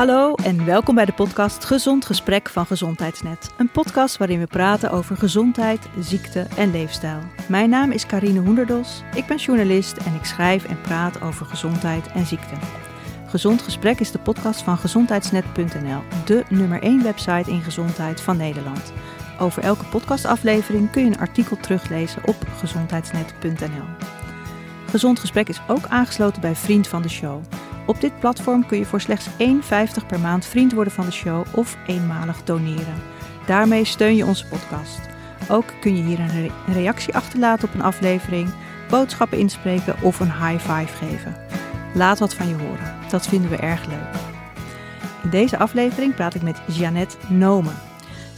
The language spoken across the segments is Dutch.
Hallo en welkom bij de podcast Gezond Gesprek van Gezondheidsnet. Een podcast waarin we praten over gezondheid, ziekte en leefstijl. Mijn naam is Karine Hoenderdos, ik ben journalist en ik schrijf en praat over gezondheid en ziekte. Gezond Gesprek is de podcast van gezondheidsnet.nl, de nummer 1 website in gezondheid van Nederland. Over elke podcastaflevering kun je een artikel teruglezen op gezondheidsnet.nl. Gezond Gesprek is ook aangesloten bij Vriend van de Show. Op dit platform kun je voor slechts 1,50 per maand vriend worden van de show of eenmalig doneren. Daarmee steun je onze podcast. Ook kun je hier een reactie achterlaten op een aflevering, boodschappen inspreken of een high five geven. Laat wat van je horen. Dat vinden we erg leuk. In deze aflevering praat ik met Jeannette Nomen.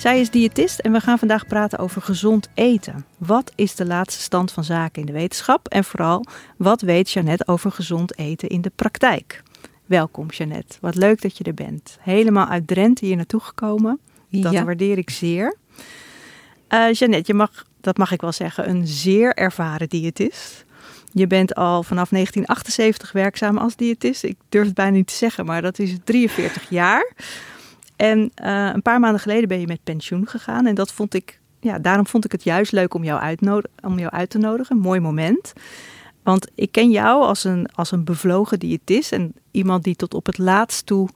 Zij is diëtist en we gaan vandaag praten over gezond eten. Wat is de laatste stand van zaken in de wetenschap? En vooral, wat weet Jeannette over gezond eten in de praktijk? Welkom Jeannette, wat leuk dat je er bent. Helemaal uit Drenthe hier naartoe gekomen. Dat waardeer ik zeer. Uh, Jeannette, je mag, dat mag ik wel zeggen, een zeer ervaren diëtist. Je bent al vanaf 1978 werkzaam als diëtist. Ik durf het bijna niet te zeggen, maar dat is 43 jaar. En uh, een paar maanden geleden ben je met pensioen gegaan. En dat vond ik, ja, daarom vond ik het juist leuk om jou, om jou uit te nodigen. Een mooi moment. Want ik ken jou als een, als een bevlogen diëtist. En iemand die tot op het laatst toe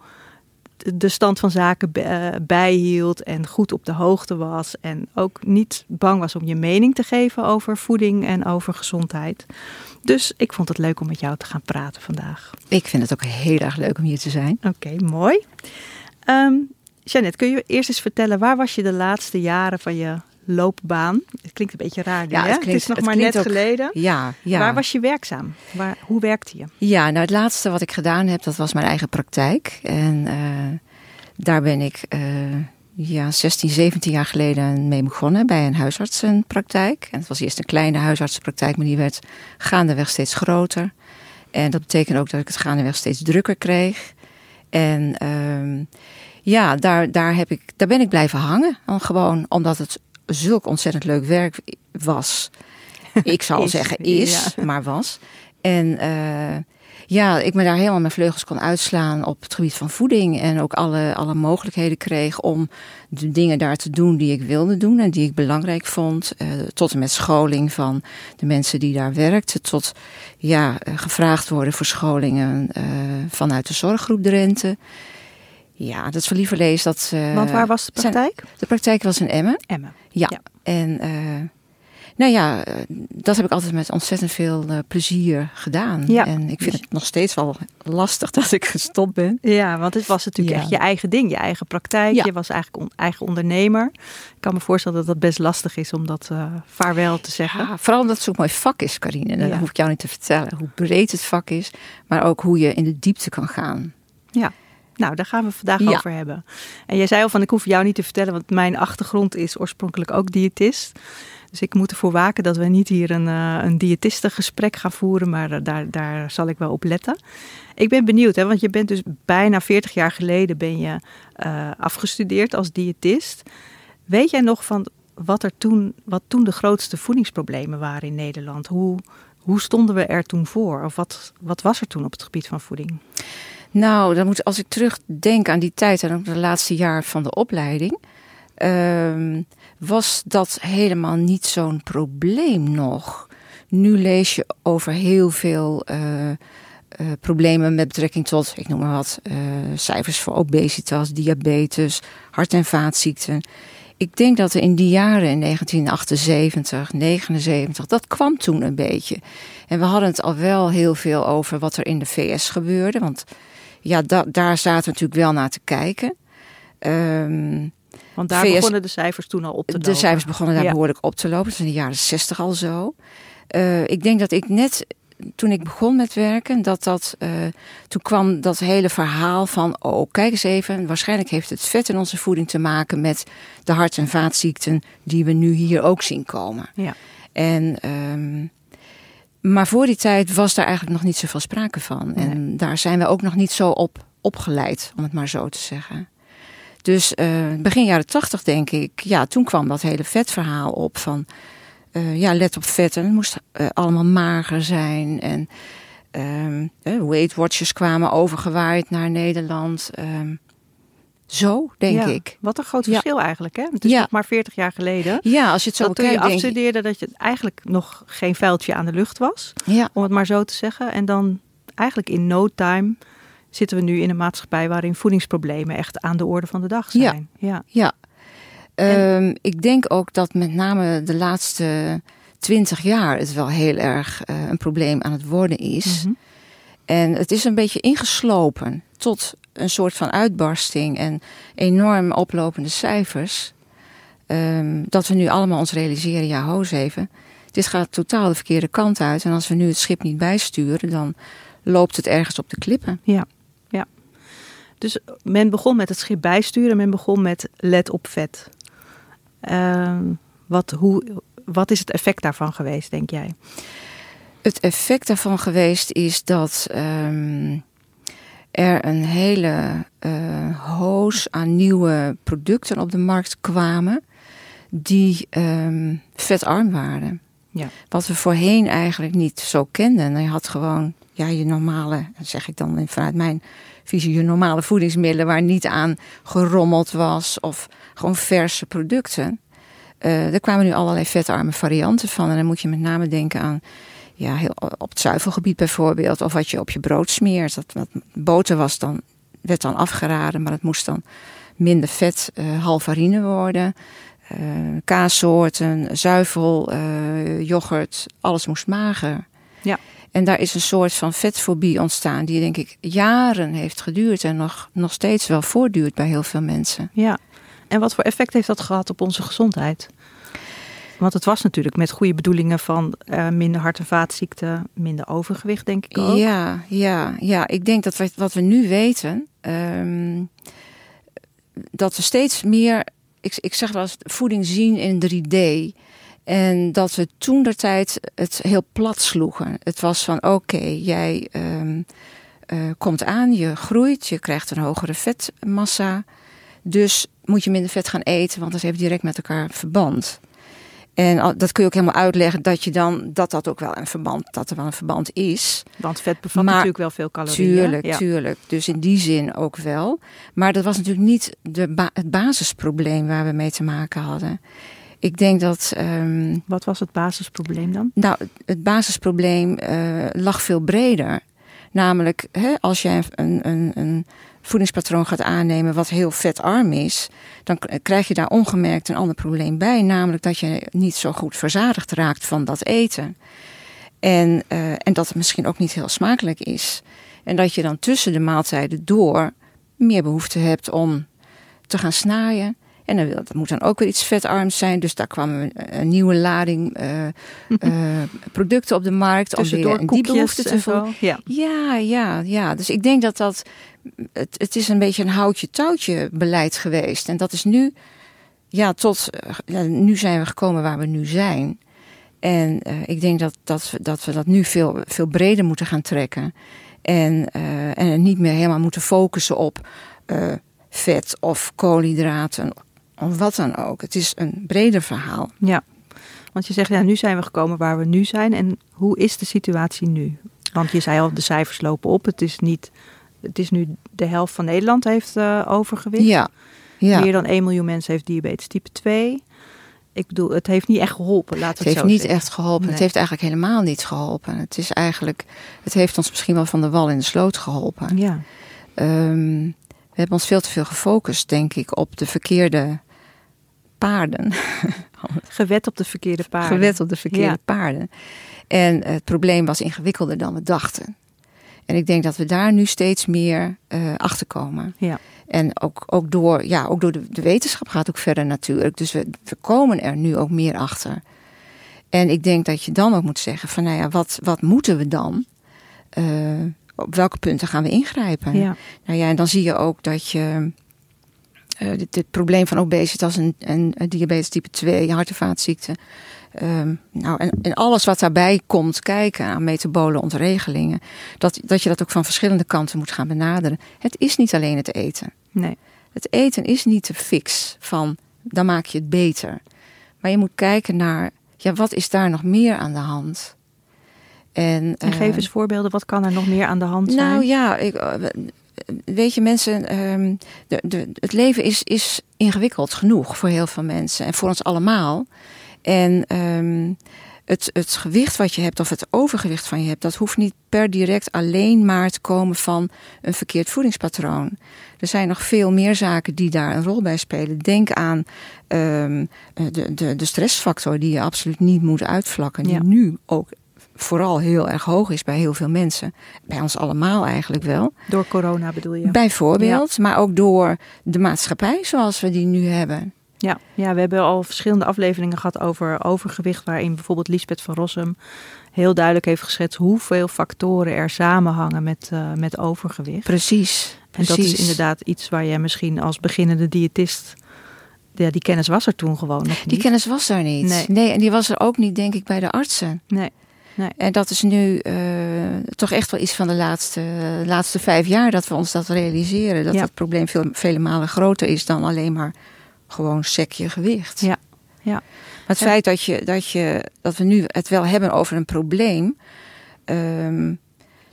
de stand van zaken eh, bijhield en goed op de hoogte was. En ook niet bang was om je mening te geven over voeding en over gezondheid. Dus ik vond het leuk om met jou te gaan praten vandaag. Ik vind het ook heel erg leuk om hier te zijn. Oké, mooi. Um, Jeannette, kun je eerst eens vertellen, waar was je de laatste jaren van je loopbaan? Het klinkt een beetje raar, ja, het, klinkt, is nog maar net geleden. Ja, ja. Waar was je werkzaam? Waar, hoe werkte je? Ja, nou het laatste wat ik gedaan heb, dat was mijn eigen praktijk. En uh, daar ben ik uh, ja, 16, 17 jaar geleden mee begonnen bij een huisartsenpraktijk. En het was eerst een kleine huisartsenpraktijk, maar die werd gaandeweg steeds groter. En dat betekent ook dat ik het gaandeweg steeds drukker kreeg. En uh, ja, daar, daar, heb ik, daar ben ik blijven hangen. Gewoon omdat het zulk ontzettend leuk werk was. Ik zal zeggen is, maar was. En uh, ja, ik me daar helemaal mijn vleugels kon uitslaan op het gebied van voeding. En ook alle, alle mogelijkheden kreeg om de dingen daar te doen die ik wilde doen en die ik belangrijk vond. Uh, tot en met scholing van de mensen die daar werkten. Tot ja, uh, gevraagd worden voor scholingen uh, vanuit de zorggroep Drenthe. Ja, dat is voor lees dat. Want waar was de praktijk? Zijn, de praktijk was in Emmen. Emmen. Ja. ja. En nou ja, eh, dat heb ik altijd met ontzettend veel uh, plezier gedaan. Ja. En ik vind het nog steeds wel lastig dat ik gestopt ben. Ja, want het was natuurlijk echt je eigen ding, je eigen praktijk. Ja. Je was eigenlijk on eigen ondernemer. Ik kan me voorstellen dat dat best lastig is om dat uh, vaarwel te zeggen. Ja, vooral omdat het zo'n mooi vak is, Carine. En dat hoef ik jou niet te vertellen. Hoe breed het vak is, maar ook hoe je in de diepte kan gaan. Ja. Nou, daar gaan we vandaag over hebben. En jij zei al van, ik hoef jou niet te vertellen, want mijn achtergrond is oorspronkelijk ook diëtist. Dus ik moet ervoor waken dat we niet hier een, uh, een diëtistengesprek gaan voeren, maar eh, daar, daar zal ik wel op letten. Ik ben benieuwd, hè, want je bent dus bijna 40 jaar geleden ben je uh, afgestudeerd als diëtist. Weet jij nog van wat, er toen, wat toen de grootste voedingsproblemen waren in Nederland? Hoe, hoe stonden we er toen voor? Of wat, wat was er toen op het gebied van voeding? Nou, dan moet, als ik terugdenk aan die tijd en ook de laatste jaar van de opleiding. Uh, was dat helemaal niet zo'n probleem nog. Nu lees je over heel veel uh, uh, problemen met betrekking tot, ik noem maar wat, uh, cijfers voor obesitas, diabetes, hart- en vaatziekten. Ik denk dat er in die jaren, in 1978, 79, dat kwam toen een beetje. En we hadden het al wel heel veel over wat er in de VS gebeurde. Want ja, da daar zaten we natuurlijk wel naar te kijken. Um, want daar begonnen de cijfers toen al op te lopen. De cijfers begonnen daar behoorlijk op te lopen. Dat is in de jaren zestig al zo. Uh, ik denk dat ik net toen ik begon met werken, dat dat, uh, toen kwam dat hele verhaal van, oh kijk eens even, waarschijnlijk heeft het vet in onze voeding te maken met de hart- en vaatziekten die we nu hier ook zien komen. Ja. En, um, maar voor die tijd was daar eigenlijk nog niet zoveel sprake van. Nee. En daar zijn we ook nog niet zo op opgeleid, om het maar zo te zeggen. Dus uh, begin jaren tachtig denk ik, ja, toen kwam dat hele vetverhaal op van, uh, ja, let op vetten, het moest uh, allemaal mager zijn en Um, Weight Watchers kwamen overgewaaid naar Nederland. Ehm, zo, denk ik. Wat een groot verschil eigenlijk, hè? Het is nog maar 40 jaar geleden. Ja, als je het zo bekijkt. Toen je afstudeerde, dat je eigenlijk nog geen vuiltje aan de lucht was. Om het maar zo te zeggen. En dan eigenlijk in no time zitten we nu in een maatschappij waarin voedingsproblemen echt aan de orde van de dag zijn. Ja, ja. Ehm, ik denk ook dat met name de laatste twintig jaar het wel heel erg uh, een probleem aan het worden is. Mhm. En het is een beetje ingeslopen tot een soort van uitbarsting en enorm oplopende cijfers. Um, dat we nu allemaal ons realiseren, ja, hoos even. Dit gaat totaal de verkeerde kant uit. En als we nu het schip niet bijsturen, dan loopt het ergens op de klippen. Ja, ja. Dus men begon met het schip bijsturen, men begon met let op vet. Uh, wat, hoe, wat is het effect daarvan geweest, denk jij? Het effect daarvan geweest is dat um, er een hele uh, hoos aan nieuwe producten op de markt kwamen die um, vetarm waren. Ja. Wat we voorheen eigenlijk niet zo kenden. Je had gewoon ja, je normale, zeg ik dan vanuit mijn visie, je normale voedingsmiddelen waar niet aan gerommeld was of gewoon verse producten. Uh, er kwamen nu allerlei vetarme varianten van. En dan moet je met name denken aan ja, heel, op het zuivelgebied bijvoorbeeld. Of wat je op je brood smeert. Dat, boter was dan, werd dan afgeraden, maar het moest dan minder vet, uh, halvarine worden. Uh, kaassoorten, zuivel, uh, yoghurt, alles moest mager. Ja. En daar is een soort van vetfobie ontstaan, die denk ik jaren heeft geduurd en nog, nog steeds wel voortduurt bij heel veel mensen. Ja, en wat voor effect heeft dat gehad op onze gezondheid? Want het was natuurlijk met goede bedoelingen van uh, minder hart- en vaatziekten, minder overgewicht, denk ik ook. Ja, ja, ja. ik denk dat we, wat we nu weten, um, dat we steeds meer, ik, ik zeg wel eens, voeding zien in 3D. En dat we toen der tijd het heel plat sloegen. Het was van oké, jij um, uh, komt aan, je groeit, je krijgt een hogere vetmassa. Dus moet je minder vet gaan eten, want dat heeft direct met elkaar verband. En dat kun je ook helemaal uitleggen dat je dan dat dat ook wel een verband, dat er wel een verband is. Want vet bevat natuurlijk wel veel calorieën. Tuurlijk, ja. tuurlijk. Dus in die zin ook wel. Maar dat was natuurlijk niet de ba het basisprobleem waar we mee te maken hadden. Ik denk dat. Um, Wat was het basisprobleem dan? Nou, het basisprobleem uh, lag veel breder. Namelijk, hè, als jij een, een, een voedingspatroon gaat aannemen wat heel vetarm is, dan krijg je daar ongemerkt een ander probleem bij. Namelijk dat je niet zo goed verzadigd raakt van dat eten. En, uh, en dat het misschien ook niet heel smakelijk is. En dat je dan tussen de maaltijden door meer behoefte hebt om te gaan snaaien. En dan, dat moet dan ook weer iets vetarms zijn. Dus daar kwam een, een nieuwe lading uh, uh, producten op de markt. Om weer die behoefte te vullen. Ja. ja, ja, ja. Dus ik denk dat dat. Het, het is een beetje een houtje-touwtje beleid geweest. En dat is nu. Ja, tot. Ja, nu zijn we gekomen waar we nu zijn. En uh, ik denk dat, dat, dat we dat nu veel, veel breder moeten gaan trekken. En, en niet meer helemaal moeten focussen op vet of koolhydraten of wat dan ook. Het is een breder verhaal. Ja, want je zegt, ja, nu zijn we gekomen waar we nu zijn. En hoe is de situatie nu? Want je zei al, de cijfers lopen op. Het is, niet, het is nu de helft van Nederland heeft uh, overgewicht. Ja. ja. Meer dan 1 miljoen mensen heeft diabetes type 2. Ik bedoel, het heeft niet echt geholpen. Het, het heeft niet echt geholpen. Nee. Het heeft eigenlijk helemaal niet geholpen. Het is eigenlijk, het heeft ons misschien wel van de wal in de sloot geholpen. Ja. Um, we hebben ons veel te veel gefocust, denk ik, op de verkeerde paarden. Gewet op de verkeerde paarden. Gewet op de verkeerde ja. paarden. En het probleem was ingewikkelder dan we dachten. En ik denk dat we daar nu steeds meer uh, achter komen. Ja. En ook, ook door, ja, ook door de, de wetenschap gaat ook verder natuurlijk. Dus we, we komen er nu ook meer achter. En ik denk dat je dan ook moet zeggen van nou ja, wat, wat moeten we dan? Uh, op welke punten gaan we ingrijpen? Ja. Nou ja, en dan zie je ook dat je uh, dit, dit, probleem van obesitas en, en, en diabetes type 2, hart- en vaatziekten. Um, nou, en, en, alles wat daarbij komt kijken aan metabole ontregelingen, dat, dat je dat ook van verschillende kanten moet gaan benaderen. Het is niet alleen het eten. Nee. Het eten is niet de fix van dan maak je het beter. Maar je moet kijken naar, ja, wat is daar nog meer aan de hand? En, En geef eh, eens voorbeelden, wat kan er nog meer aan de hand zijn? Nou ja, ik, eh, weet je, mensen, ehm, de, de, het leven is, is ingewikkeld genoeg voor heel veel mensen en voor ons allemaal. En ehm, het, het gewicht wat je hebt, of het overgewicht van je hebt, dat hoeft niet per direct alleen maar te komen van een verkeerd voedingspatroon. Er zijn nog veel meer zaken die daar een rol bij spelen. Denk aan ehm, de, de, de stressfactor die je absoluut niet moet uitvlakken, die Ja. nu ook vooral heel erg hoog is bij heel veel mensen. Bij ons allemaal eigenlijk wel. Door corona bedoel je? Bijvoorbeeld, maar ook door de maatschappij zoals we die nu hebben. Ja, ja, we hebben al verschillende afleveringen gehad over overgewicht, waarin bijvoorbeeld Lisbeth van Rossum heel duidelijk heeft geschetst hoeveel factoren er samenhangen met, eh, met overgewicht. Precies. En dat is inderdaad iets waar jij misschien als beginnende diëtist, ja, die kennis was er toen gewoon nog niet. Die kennis was er niet. Nee. en die was er ook niet, denk ik, bij de artsen. Nee, En dat is nu eh, toch echt wel iets van de laatste, laatste vijf jaar dat we ons dat realiseren. Dat Ja. het probleem veel, vele malen groter is dan alleen maar gewoon sekje gewicht. Ja, ja. Maar het Ja. feit dat, je, dat, je, dat we nu het wel hebben over een probleem. ehm,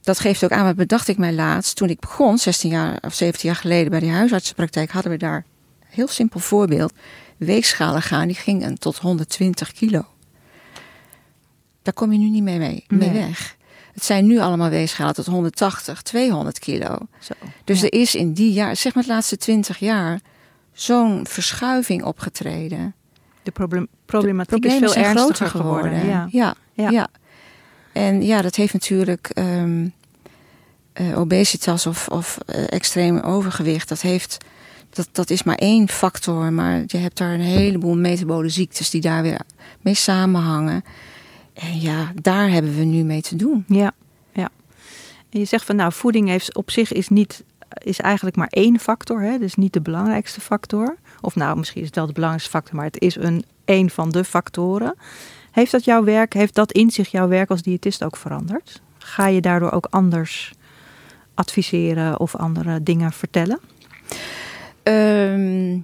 dat geeft ook aan, wat bedacht ik mij laatst. Toen ik begon, 16 jaar of 17 jaar geleden bij die huisartsenpraktijk, hadden we daar, heel simpel voorbeeld, weegschalen gaan. Die gingen tot 120 kilo. Daar kom je nu niet mee, mee, mee weg. Het zijn nu allemaal weegschalen tot 180, 200 kilo. Zo. Dus Ja. er is in die jaar, zeg maar de laatste 20 jaar, zo'n verschuiving opgetreden. De probleem, problematiek is veel zijn ernstiger groter geworden. Ja. Ja, Ja. ja. En ja, dat heeft natuurlijk ehm, eh, obesitas of, of eh, extreem overgewicht. Dat, heeft, dat, dat is maar één factor. Maar je hebt daar een heleboel metabole ziektes die daar weer mee samenhangen. En ja, daar hebben we nu mee te doen. Ja, ja. En je zegt van nou, voeding heeft op zich is niet is eigenlijk maar één factor, hè? dus niet de belangrijkste factor. Of nou, misschien is het wel de belangrijkste factor, maar het is een een van de factoren. Heeft dat jouw werk, heeft dat inzicht jouw werk als diëtist ook veranderd? Ga je daardoor ook anders adviseren of andere dingen vertellen? Ehm,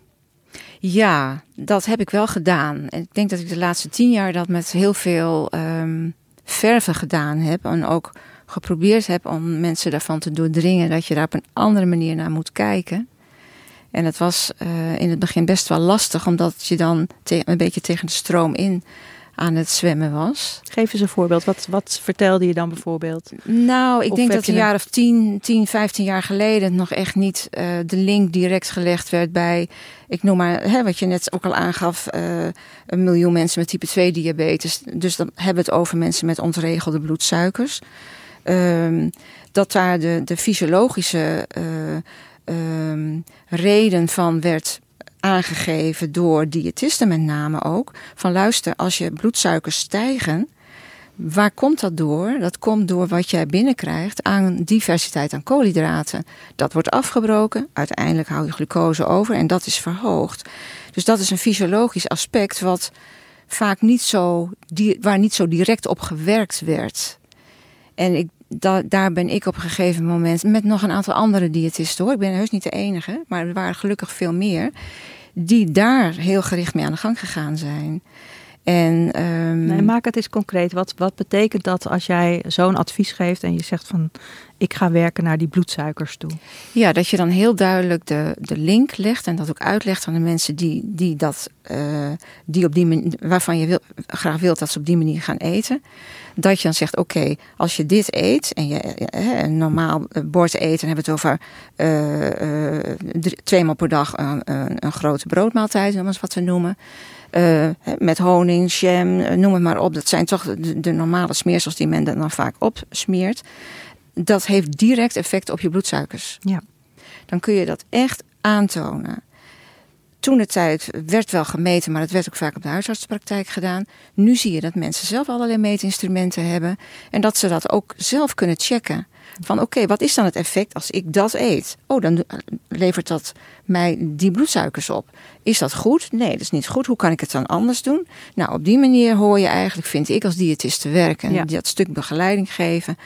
ja, dat heb ik wel gedaan. En ik denk dat ik de laatste tien jaar dat met heel veel ehm, verven gedaan heb. En ook geprobeerd heb om mensen daarvan te doordringen dat je daar op een andere manier naar moet kijken. En het was eh, in het begin best wel lastig, omdat je dan een beetje tegen de stroom in aan het zwemmen was. Geef eens een voorbeeld. Wat, wat vertelde je dan bijvoorbeeld? Nou, ik Of denk dat een- jaar of 10, 10, 15 jaar geleden nog echt niet eh, de link direct gelegd werd bij, ik noem maar, hè, wat je net ook al aangaf, eh, een miljoen mensen met type 2 diabetes. Dus dan hebben we het over mensen met ontregelde bloedsuikers. Ehm, dat daar de, de fysiologische eh, ehm, reden van werd aangegeven door diëtisten met name ook. Van luister, als je bloedsuikers stijgen, Waar komt dat door? Dat komt door wat jij binnenkrijgt aan diversiteit aan koolhydraten. Dat wordt afgebroken, uiteindelijk hou je glucose over en dat is verhoogd. Dus dat is een fysiologisch aspect wat vaak niet zo, waar niet zo direct op gewerkt werd. En ik, da- daar ben ik op een gegeven moment met nog een aantal andere diëtisten hoor. Ik ben heus niet de enige, maar er waren gelukkig veel meer. Die daar heel gericht mee aan de gang gegaan zijn. En, ehm, Nee, maak het eens concreet. Wat, wat betekent dat als jij zo'n advies geeft en je zegt van ik ga werken naar die bloedsuikers toe? Ja, dat je dan heel duidelijk de, de link legt en dat ook uitlegt aan de mensen die, die dat, eh, die op die manier, waarvan je wil, graag wilt dat ze op die manier gaan eten. Dat je dan zegt, oké, als je dit eet en je eh, een normaal bord eet, dan hebben we het over eh, eh, drie, tweemaal per dag een, een, een grote broodmaaltijd, om eens wat te noemen. Eh, met honing, jam, eh, noem het maar op. Dat zijn toch de, de normale smeersels die men dan vaak opsmeert. Dat heeft direct effect op je bloedsuikers. Ja. Dan kun je dat echt aantonen. Toen de tijd werd wel gemeten, maar het werd ook vaak op de huisartsenpraktijk gedaan. Nu zie je dat mensen zelf allerlei meetinstrumenten hebben. En dat ze dat ook zelf kunnen checken. Van oké, wat is dan het effect als ik dat eet? Oh, dan levert dat mij die bloedsuikers op. Is dat goed? Nee, dat is niet goed. Hoe kan ik het dan anders doen? Nou, op die manier hoor je eigenlijk, vind ik als diëtist te werken. Ja. Dat stuk begeleiding geven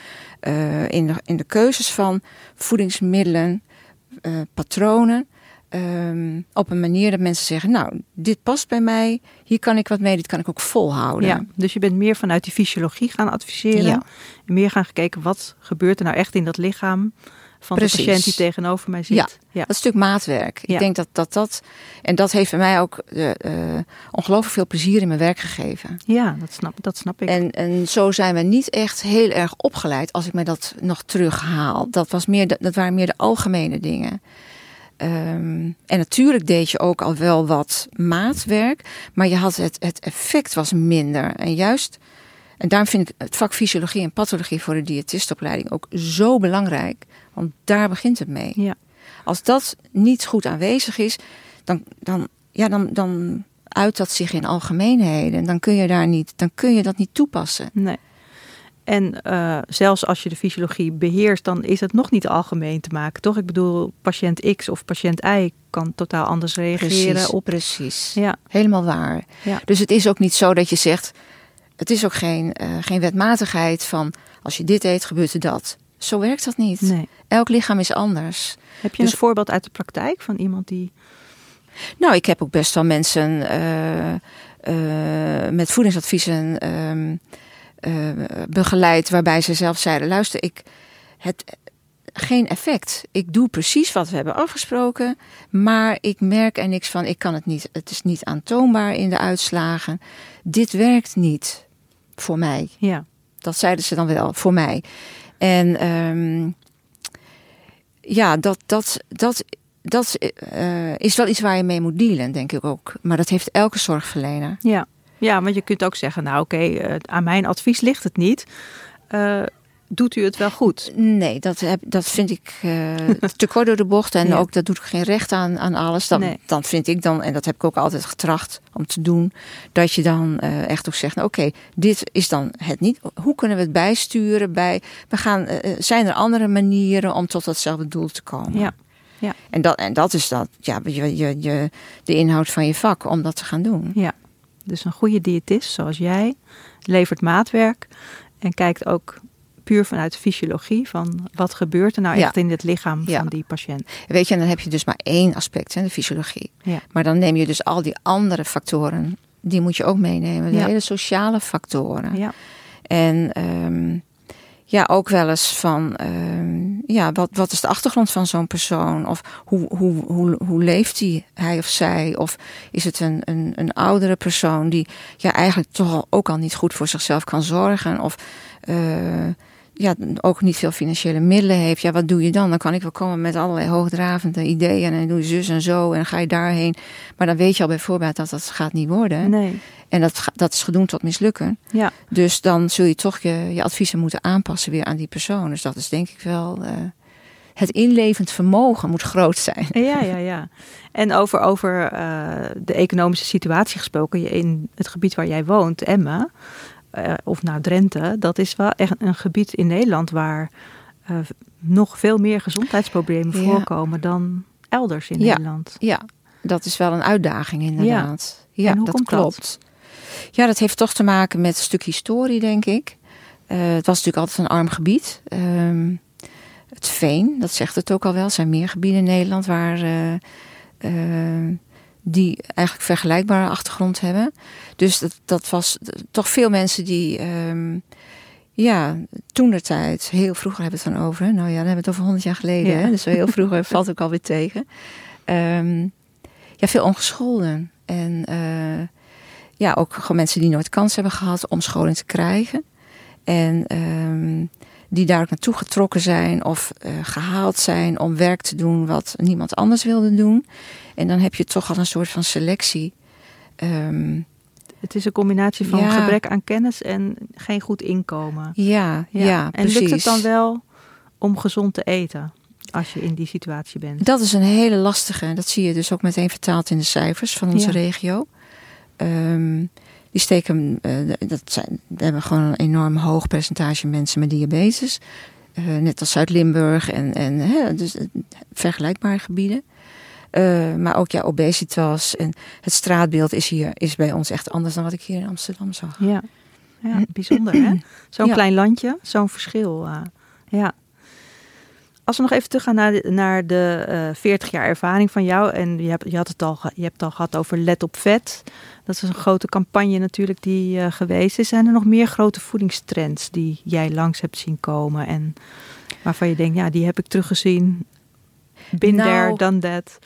uh, in, de, in de keuzes van voedingsmiddelen, uh, patronen. Ehm, op een manier dat mensen zeggen: Nou, dit past bij mij, hier kan ik wat mee, dit kan ik ook volhouden. Ja, dus je bent meer vanuit die fysiologie gaan adviseren. Ja. En meer gaan gekeken wat gebeurt er nou echt in dat lichaam van Precies. de patiënt die tegenover mij zit. Ja, Dat is stuk maatwerk. Ja. Ik denk dat, dat dat. En dat heeft bij mij ook eh, eh, ongelooflijk veel plezier in mijn werk gegeven. Ja, dat snap, dat snap ik. En, en zo zijn we niet echt heel erg opgeleid als ik mij dat nog terughaal. Dat, was meer dat waren meer de algemene dingen. Ehm, en natuurlijk deed je ook al wel wat maatwerk, maar je had het, het effect was minder. En juist, en daarom vind ik het vak fysiologie en pathologie voor de diëtistopleiding ook zo belangrijk, want daar begint het mee. Ja. Als dat niet goed aanwezig is, dan, dan, ja, dan, dan uit dat zich in algemeenheden. Dan kun je daar niet, dan kun je dat niet toepassen. Nee. En eh, zelfs als je de fysiologie beheerst, dan is het nog niet algemeen te maken, toch? Ik bedoel, patiënt X of patiënt Y kan totaal anders reageren Precies, op. precies. Ja, Helemaal waar. Ja. Dus het is ook niet zo dat je zegt, het is ook geen, eh, geen wetmatigheid van als je dit eet, gebeurt er dat. Zo werkt dat niet. nee. Elk lichaam is anders. Heb je Dus- een voorbeeld uit de praktijk van iemand die. Nou, ik heb ook best wel mensen eh, met voedingsadviezen ehm, eh, begeleid waarbij ze zelf zeiden: luister, ik het geen effect. Ik doe precies wat we hebben afgesproken, maar ik merk er niks van. Ik kan het niet. Het is niet aantoonbaar in de uitslagen. Dit werkt niet voor mij. Ja, Dat zeiden ze dan wel voor mij. En ehm, ja, dat, dat, dat, dat eh, is wel iets waar je mee moet dealen, denk ik ook. Maar dat heeft elke zorgverlener. ja. Ja, want je kunt ook zeggen: Nou, oké, eh, aan mijn advies ligt het niet. Eh, doet u het wel goed? Nee, dat, heb, dat vind ik eh, te kort door de bocht. En Ja. ook dat doet geen recht aan, aan alles. Dan, Nee. dan vind ik dan, en dat heb ik ook altijd getracht om te doen, dat je dan echt ook zegt: nou, oké, dit is dan het niet. Hoe kunnen we het bijsturen? Bij, we gaan, zijn er andere manieren om tot datzelfde doel te komen? Ja. Ja. En, dat, en dat is dat, ja, je, je, je, de inhoud van je vak om dat te gaan doen. Ja. Dus een goede diëtist zoals jij levert maatwerk en kijkt ook puur vanuit fysiologie van wat gebeurt er nou Ja. echt in het lichaam Ja. van die patiënt. Weet je, en dan heb je dus maar één aspect, hè, de fysiologie. Ja. Maar dan neem je dus al die andere factoren, die moet je ook meenemen. De hele sociale factoren. Ja. En ehm, ja, ook wel eens van, ehm, ja, wat, wat is de achtergrond van zo'n persoon? Of hoe, hoe, hoe, hoe leeft hij, hij of zij? Of is het een, een, een oudere persoon die ja, eigenlijk toch ook al niet goed voor zichzelf kan zorgen? Of eh, ja, ook niet veel financiële middelen heeft. Ja, wat doe je dan? Dan kan ik wel komen met allerlei hoogdravende ideeën. En doe je zus en zo en ga je daarheen. Maar dan weet je al bij voorbaat dat dat gaat niet worden. Nee. En dat, dat is gedoemd tot mislukken. Ja. Dus dan zul je toch je, je adviezen moeten aanpassen weer aan die persoon. Dus dat is denk ik wel. eh, het inlevend vermogen moet groot zijn. Ja, ja, ja. En over, over eh, de economische situatie gesproken, in het gebied waar jij woont, Emmen, eh, of nou Drenthe, dat is wel echt een gebied in Nederland waar eh, nog veel meer gezondheidsproblemen Ja. voorkomen dan elders in Ja. Nederland. Ja, dat is wel een uitdaging inderdaad. Ja, dat klopt. Ja, dat heeft toch te maken met een stuk historie, denk ik. Eh, het was natuurlijk altijd een arm gebied. Ehm, het veen, dat zegt het ook al wel. Er zijn meer gebieden in Nederland waar die eigenlijk vergelijkbare achtergrond hebben. Dus dat, dat was toch veel mensen die, ehm, ja, toen de tijd, heel vroeger hebben we het dan over. hè. Nou ja, dan hebben we het over honderd jaar geleden. Ja. Hè? Dus heel vroeger valt ook alweer tegen. Ehm, ja, veel ongescholden. En eh, ja, ook gewoon mensen die nooit kans hebben gehad om scholing te krijgen. En ehm, die daar ook naartoe getrokken zijn of eh, gehaald zijn om werk te doen wat niemand anders wilde doen. En dan heb je toch al een soort van selectie. Ehm, Het is een combinatie van Ja. gebrek aan kennis en geen goed inkomen. ja, ja, en precies. lukt het dan wel om gezond te eten als je in die situatie bent? Dat is een hele lastige. Dat zie je dus ook meteen vertaald in de cijfers van onze Ja. regio. Ehm, die steken, eh, dat zijn, we hebben gewoon een enorm hoog percentage mensen met diabetes. Eh, net als Zuid-Limburg en, en hè, dus, eh, vergelijkbare gebieden. Maar ook ja, obesitas en het straatbeeld is hier is bij ons echt anders dan wat ik hier in Amsterdam zag. Ja, ja bijzonder hè? Zo'n Ja. klein landje, zo'n verschil. ja. als we nog even teruggaan naar de, naar de uh, 40 jaar ervaring van jou. En je hebt, je, had het al, je hebt het al gehad over Let op Vet. Dat is een grote campagne natuurlijk die uh, geweest is. Zijn er nog meer grote voedingstrends die jij langs hebt zien komen? En waarvan je denkt, ja, die heb ik teruggezien. Been nou, there, done that.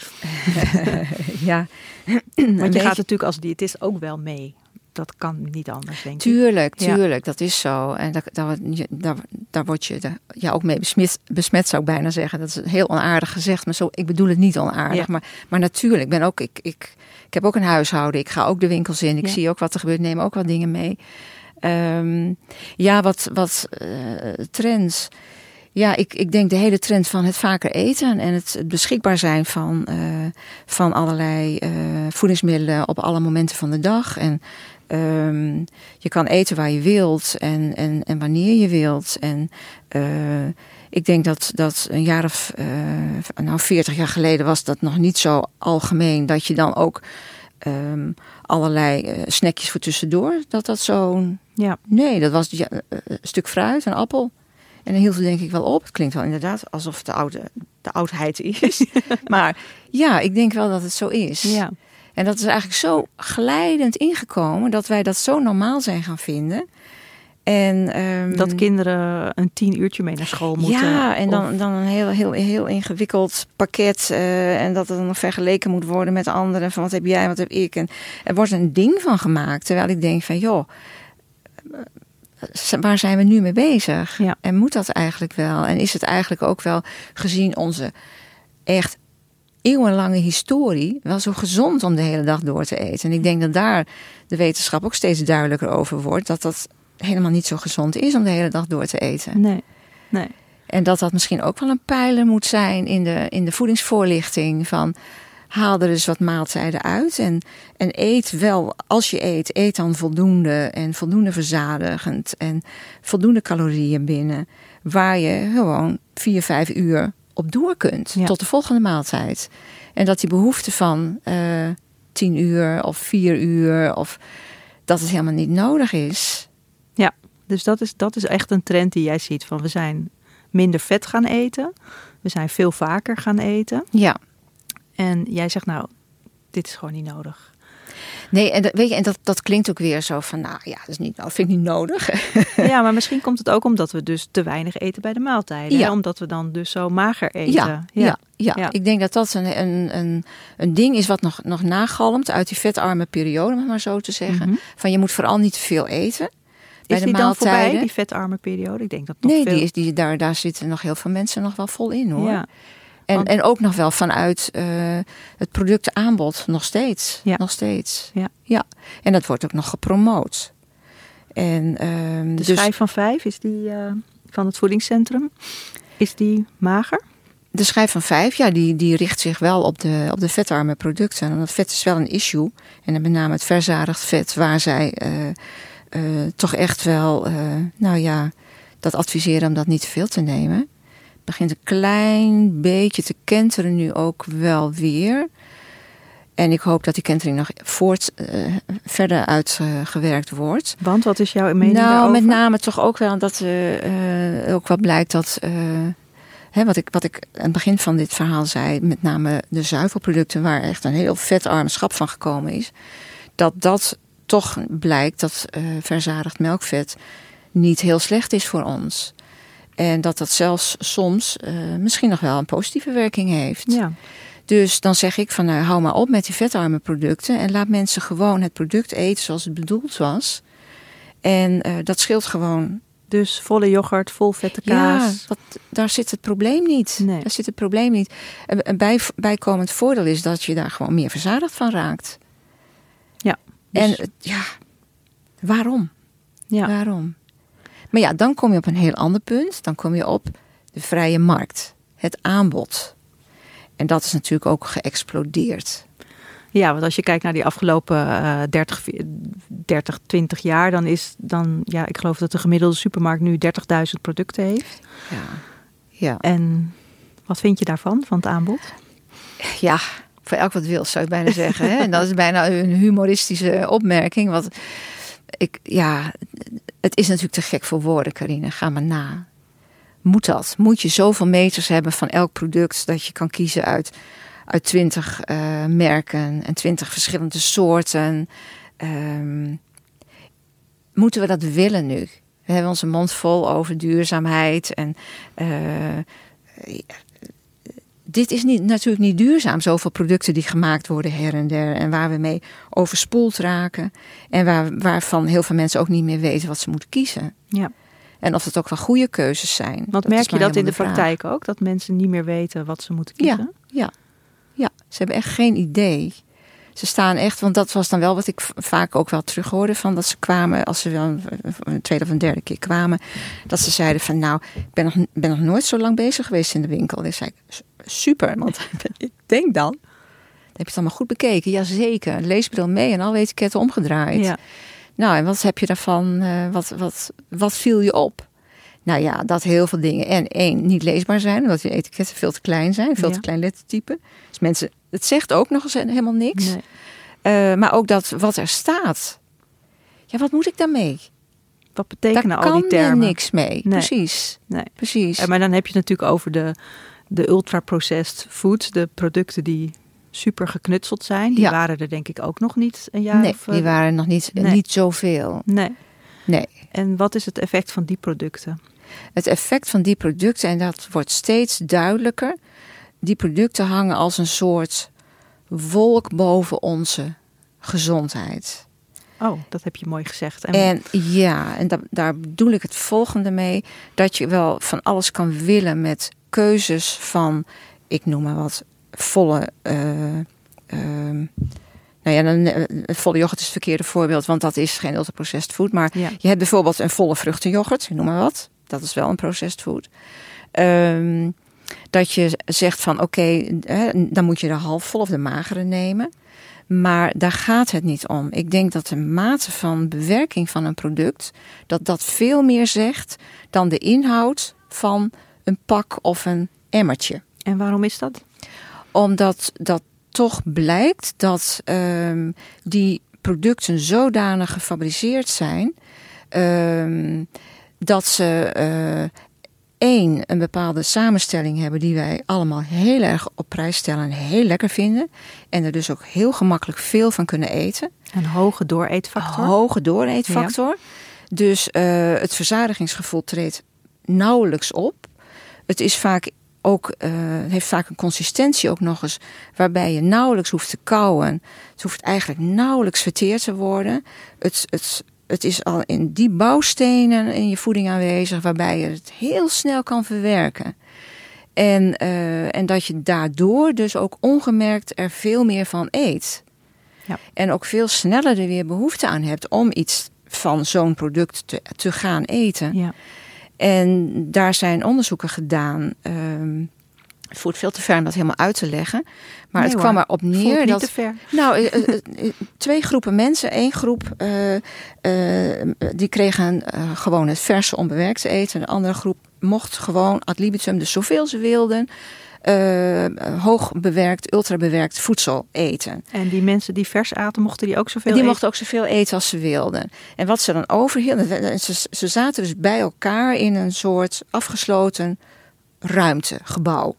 ja. Want je gaat natuurlijk als diëtist ook wel mee dat kan niet anders, denk tuurlijk, ik. Tuurlijk, tuurlijk, dat is zo. En daar, daar, daar, daar word je de, ja, ook mee besmet, besmet, zou ik bijna zeggen. Dat is heel onaardig gezegd, maar zo, ik bedoel het niet onaardig. Maar, maar natuurlijk, ik, ben ook, ik, ik, ik heb ook een huishouden. Ik ga ook de winkels in. Ik zie ook wat er gebeurt, neem ook wat dingen mee. Um, ja, wat, wat uh, trends. Ja, ik, ik denk de hele trend van het vaker eten en het, beschikbaar zijn van, uh, van allerlei uh, voedingsmiddelen op alle momenten van de dag. En Um, je kan eten waar je wilt en, en, en wanneer je wilt. En uh, ik denk dat, dat een jaar of, uh, nou 40 jaar geleden was dat nog niet zo algemeen. Dat je dan ook um, allerlei uh, snackjes voor tussendoor, dat dat zo... Ja. Nee, dat was ja, een stuk fruit, een appel. En dan hield het denk ik wel op. Het klinkt wel inderdaad alsof het de, oude, de oudheid is. maar ja, ik denk wel dat het zo is. Ja. En dat is eigenlijk zo glijdend ingekomen dat wij dat zo normaal zijn gaan vinden. En, um, dat kinderen een tien uurtje mee naar school moeten. Ja, en dan, dan een heel, heel, heel ingewikkeld pakket. Uh, en dat het dan nog vergeleken moet worden met anderen. Van wat heb jij, wat heb ik. En er wordt een ding van gemaakt. Terwijl ik denk van joh, eh, waar zijn we nu mee bezig? Ja. En moet dat eigenlijk wel? En is het eigenlijk ook wel gezien onze echt eeuwenlange historie wel zo gezond om de hele dag door te eten. En ik denk dat daar de wetenschap ook steeds duidelijker over wordt. Dat dat helemaal niet zo gezond is om de hele dag door te eten. Nee, nee. En dat dat misschien ook wel een pijler moet zijn in de, in de voedingsvoorlichting. Van haal er dus wat maaltijden uit. En, en eet wel, als je eet, eet dan voldoende en voldoende verzadigend. En voldoende calorieën binnen. Waar je gewoon vier, vijf uur op door kunt tot de volgende maaltijd. En dat die behoefte van uh, tien uur of vier uur of dat het helemaal niet nodig is. Ja, dus dat is, dat is echt een trend die jij ziet van we zijn minder vet gaan eten. We zijn veel vaker gaan eten. Ja. En jij zegt nou, dit is gewoon niet nodig. Nee, en dat, weet je, en dat, dat klinkt ook weer zo van, nou ja, dat, is niet, dat vind ik niet nodig. ja, maar misschien komt het ook omdat we dus te weinig eten bij de maaltijden. Ja. Omdat we dan dus zo mager eten. Ja, ja. ja, ja. ik denk dat dat een, een, een, een ding is wat nog, nog nagalmt uit die vetarme periode, om maar zo te zeggen. Mhm. Van je moet vooral niet te veel eten. Bij is de die dan voorbij, die vetarme periode? Ik denk dat nog nee, veel... die is, die, daar, daar zitten nog heel veel mensen nog wel vol in hoor. Ja. En, en ook nog wel vanuit uh, het productaanbod nog steeds. Ja. Nog steeds. Ja. ja. En dat wordt ook nog gepromoot. En, um, de dus, schijf van vijf is die uh, van het voedingscentrum. Is die mager? De schijf van vijf, ja, die, die richt zich wel op de, op de vetarme producten. En dat vet is wel een issue. En dan met name het verzadigd vet, waar zij uh, toch echt wel, nou ja, dat adviseren om dat niet te veel te nemen begint een klein beetje te kenteren nu ook wel weer. En ik hoop dat die kentering nog voort, uh, verder uitgewerkt wordt. Want wat is jouw mening nou, daarover? met name toch ook wel dat uh, ook wat blijkt dat... Hè, wat, ik, wat ik aan het begin van dit verhaal zei... met name de zuivelproducten waar echt een heel vetarm schap van gekomen is... dat dat toch blijkt dat verzadigd melkvet niet heel slecht is voor ons. En dat dat zelfs soms uh, misschien nog wel een positieve werking heeft. Ja. Dus dan zeg ik van nou, hou maar op met die vetarme producten en laat mensen gewoon het product eten zoals het bedoeld was. En uh, dat scheelt gewoon. Dus volle yoghurt, vol vette kaas. Ja, daar zit het probleem niet. Nee. Daar zit het probleem niet. Een bij, bijkomend voordeel is dat je daar gewoon meer verzadigd van raakt. Ja. Dus... En ja, waarom? Ja. Waarom? Maar ja, dan kom je op een heel ander punt. Dan kom je op de vrije markt, het aanbod. En dat is natuurlijk ook geëxplodeerd. Ja, want als je kijkt naar die afgelopen uh, 30, 30, 20 jaar, dan is dan, ja, ik geloof dat de gemiddelde supermarkt nu 30.000 producten heeft. Ja. ja. En wat vind je daarvan, van het aanbod? Ja, voor elk wat wil, zou ik bijna zeggen. Hè? En dat is bijna een humoristische opmerking. Want ik, ja, het is natuurlijk te gek voor woorden, Carine. Ga maar na. moet dat? Moet je zoveel meters hebben van elk product dat je kan kiezen uit, uit 20 uh, merken en 20 verschillende soorten? Um, moeten we dat willen nu? We hebben onze mond vol over duurzaamheid en uh, dit is niet, natuurlijk niet duurzaam. Zoveel producten die gemaakt worden her en der. En waar we mee overspoeld raken. En waar, waarvan heel veel mensen ook niet meer weten wat ze moeten kiezen. Ja. En of het ook wel goede keuzes zijn. Want merk je dat in de, praktijk ook? Dat mensen niet meer weten wat ze moeten kiezen? Ja, ja, ja. ze hebben echt geen idee. Ze staan echt, want dat was dan wel wat ik vaak ook wel terug hoorde van dat ze kwamen, als ze wel een tweede of een derde keer kwamen, dat ze zeiden van nou, ik ben nog, ben nog nooit zo lang bezig geweest in de winkel. En zei ik, super, want ik denk dan, heb je het allemaal goed bekeken? Jazeker, leesbril mee en al etiketten omgedraaid. Ja. Nou, en wat heb je daarvan, uh, wat, wat, wat viel je op? Nou ja, dat heel veel dingen. En één, niet leesbaar zijn, omdat die etiketten veel te klein zijn, veel te klein lettertype. Dus mensen, het zegt ook nog eens helemaal niks. Nee. Uh, maar ook dat wat er staat. Ja, wat moet ik daarmee? Wat betekenen Daar al die termen? kan je niks mee. Nee. Precies. Nee. Precies. maar dan heb je het natuurlijk over de, de ultra-processed food. De producten die super geknutseld zijn. Die waren er denk ik ook nog niet een jaar nee, of... die waren nog niet, nee. niet zoveel. Nee. Nee. En wat is het effect van die producten? Het effect van die producten, en dat wordt steeds duidelijker. Die producten hangen als een soort wolk boven onze gezondheid. Oh, dat heb je mooi gezegd. En, en ja, en da daar bedoel ik het volgende mee: dat je wel van alles kan willen met keuzes van, ik noem maar wat, volle. Uh, uh, nou ja, dan, uh, volle yoghurt is het verkeerde voorbeeld, want dat is geen ultraprocessed food. Maar ja. je hebt bijvoorbeeld een volle vruchtenyoghurt, noem maar wat. Dat is wel een processed food. Um, dat je zegt van oké, okay, dan moet je de halfvol of de magere nemen. Maar daar gaat het niet om. Ik denk dat de mate van bewerking van een product, dat dat veel meer zegt dan de inhoud van een pak of een emmertje. En waarom is dat? Omdat dat toch blijkt dat um, die producten zodanig gefabriceerd zijn um, dat ze uh, één, een bepaalde samenstelling hebben die wij allemaal heel erg op prijs stellen en heel lekker vinden. En er dus ook heel gemakkelijk veel van kunnen eten. Een hoge dooreetfactor. Een hoge dooreetfactor. Ja. Dus uh, het verzadigingsgevoel treedt nauwelijks op. Het is vaak ook, uh, heeft vaak een consistentie ook nog eens, waarbij je nauwelijks hoeft te kauwen. Het hoeft eigenlijk nauwelijks verteerd te worden. Het, het, het is al in die bouwstenen in je voeding aanwezig, waarbij je het heel snel kan verwerken. En, uh, en dat je daardoor dus ook ongemerkt er veel meer van eet. Ja. En ook veel sneller er weer behoefte aan hebt om iets van zo'n product te, te gaan eten. Ja. En daar zijn onderzoeken gedaan. Um, het voert veel te ver om dat helemaal uit te leggen. Maar nee, het kwam erop neer niet dat. Te ver. Nou, uh, uh, twee groepen mensen. Eén groep uh, die kregen gewoon het verse onbewerkt eten. De andere groep mocht gewoon ad libitum, dus zoveel ze wilden. Hoog bewerkt, ultra bewerkt voedsel eten. En die mensen die vers aten, mochten die ook zoveel die eten? mochten ook zoveel eten als ze wilden. En wat ze dan overhielden, ze, ze zaten dus bij elkaar in een soort afgesloten ruimte, gebouw.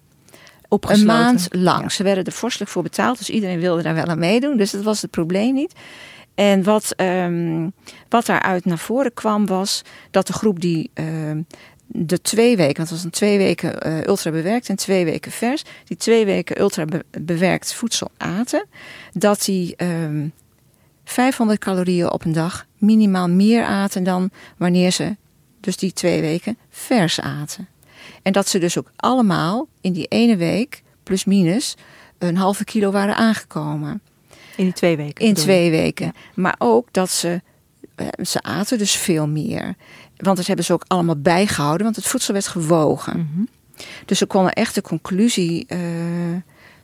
Opgesloten. Een maand lang. Ja. Ze werden er vorstelijk voor betaald, dus iedereen wilde daar wel aan meedoen. Dus dat was het probleem niet. En wat, um, wat daaruit naar voren kwam was dat de groep die um, de twee weken, want het was een twee weken uh, ultra bewerkt en twee weken vers, die twee weken ultra be bewerkt voedsel aten, dat die um, 500 calorieën op een dag minimaal meer aten dan wanneer ze dus die twee weken vers aten. En dat ze dus ook allemaal in die ene week, plus minus, een halve kilo waren aangekomen. In die twee weken? In twee weken. Ja. Maar ook dat ze, ze aten dus veel meer. Want dat hebben ze ook allemaal bijgehouden, want het voedsel werd gewogen. Mhm. Mm -hmm. Dus ze konden echt de conclusie uh,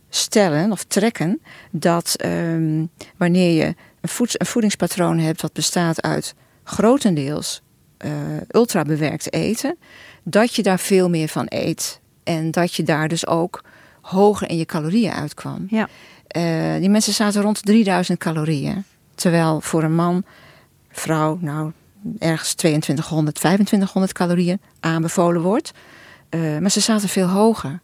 stellen of trekken dat um, wanneer je een, voed een voedingspatroon hebt wat bestaat uit grotendeels uh, ultra bewerkt eten, dat je daar veel meer van eet. En dat je daar dus ook hoger in je calorieën uitkwam. Ja. Uh, die mensen zaten rond 3000 calorieën. Terwijl voor een man, vrouw, nou ergens 2200, 2500 calorieën aanbevolen wordt. Uh, maar ze zaten veel hoger.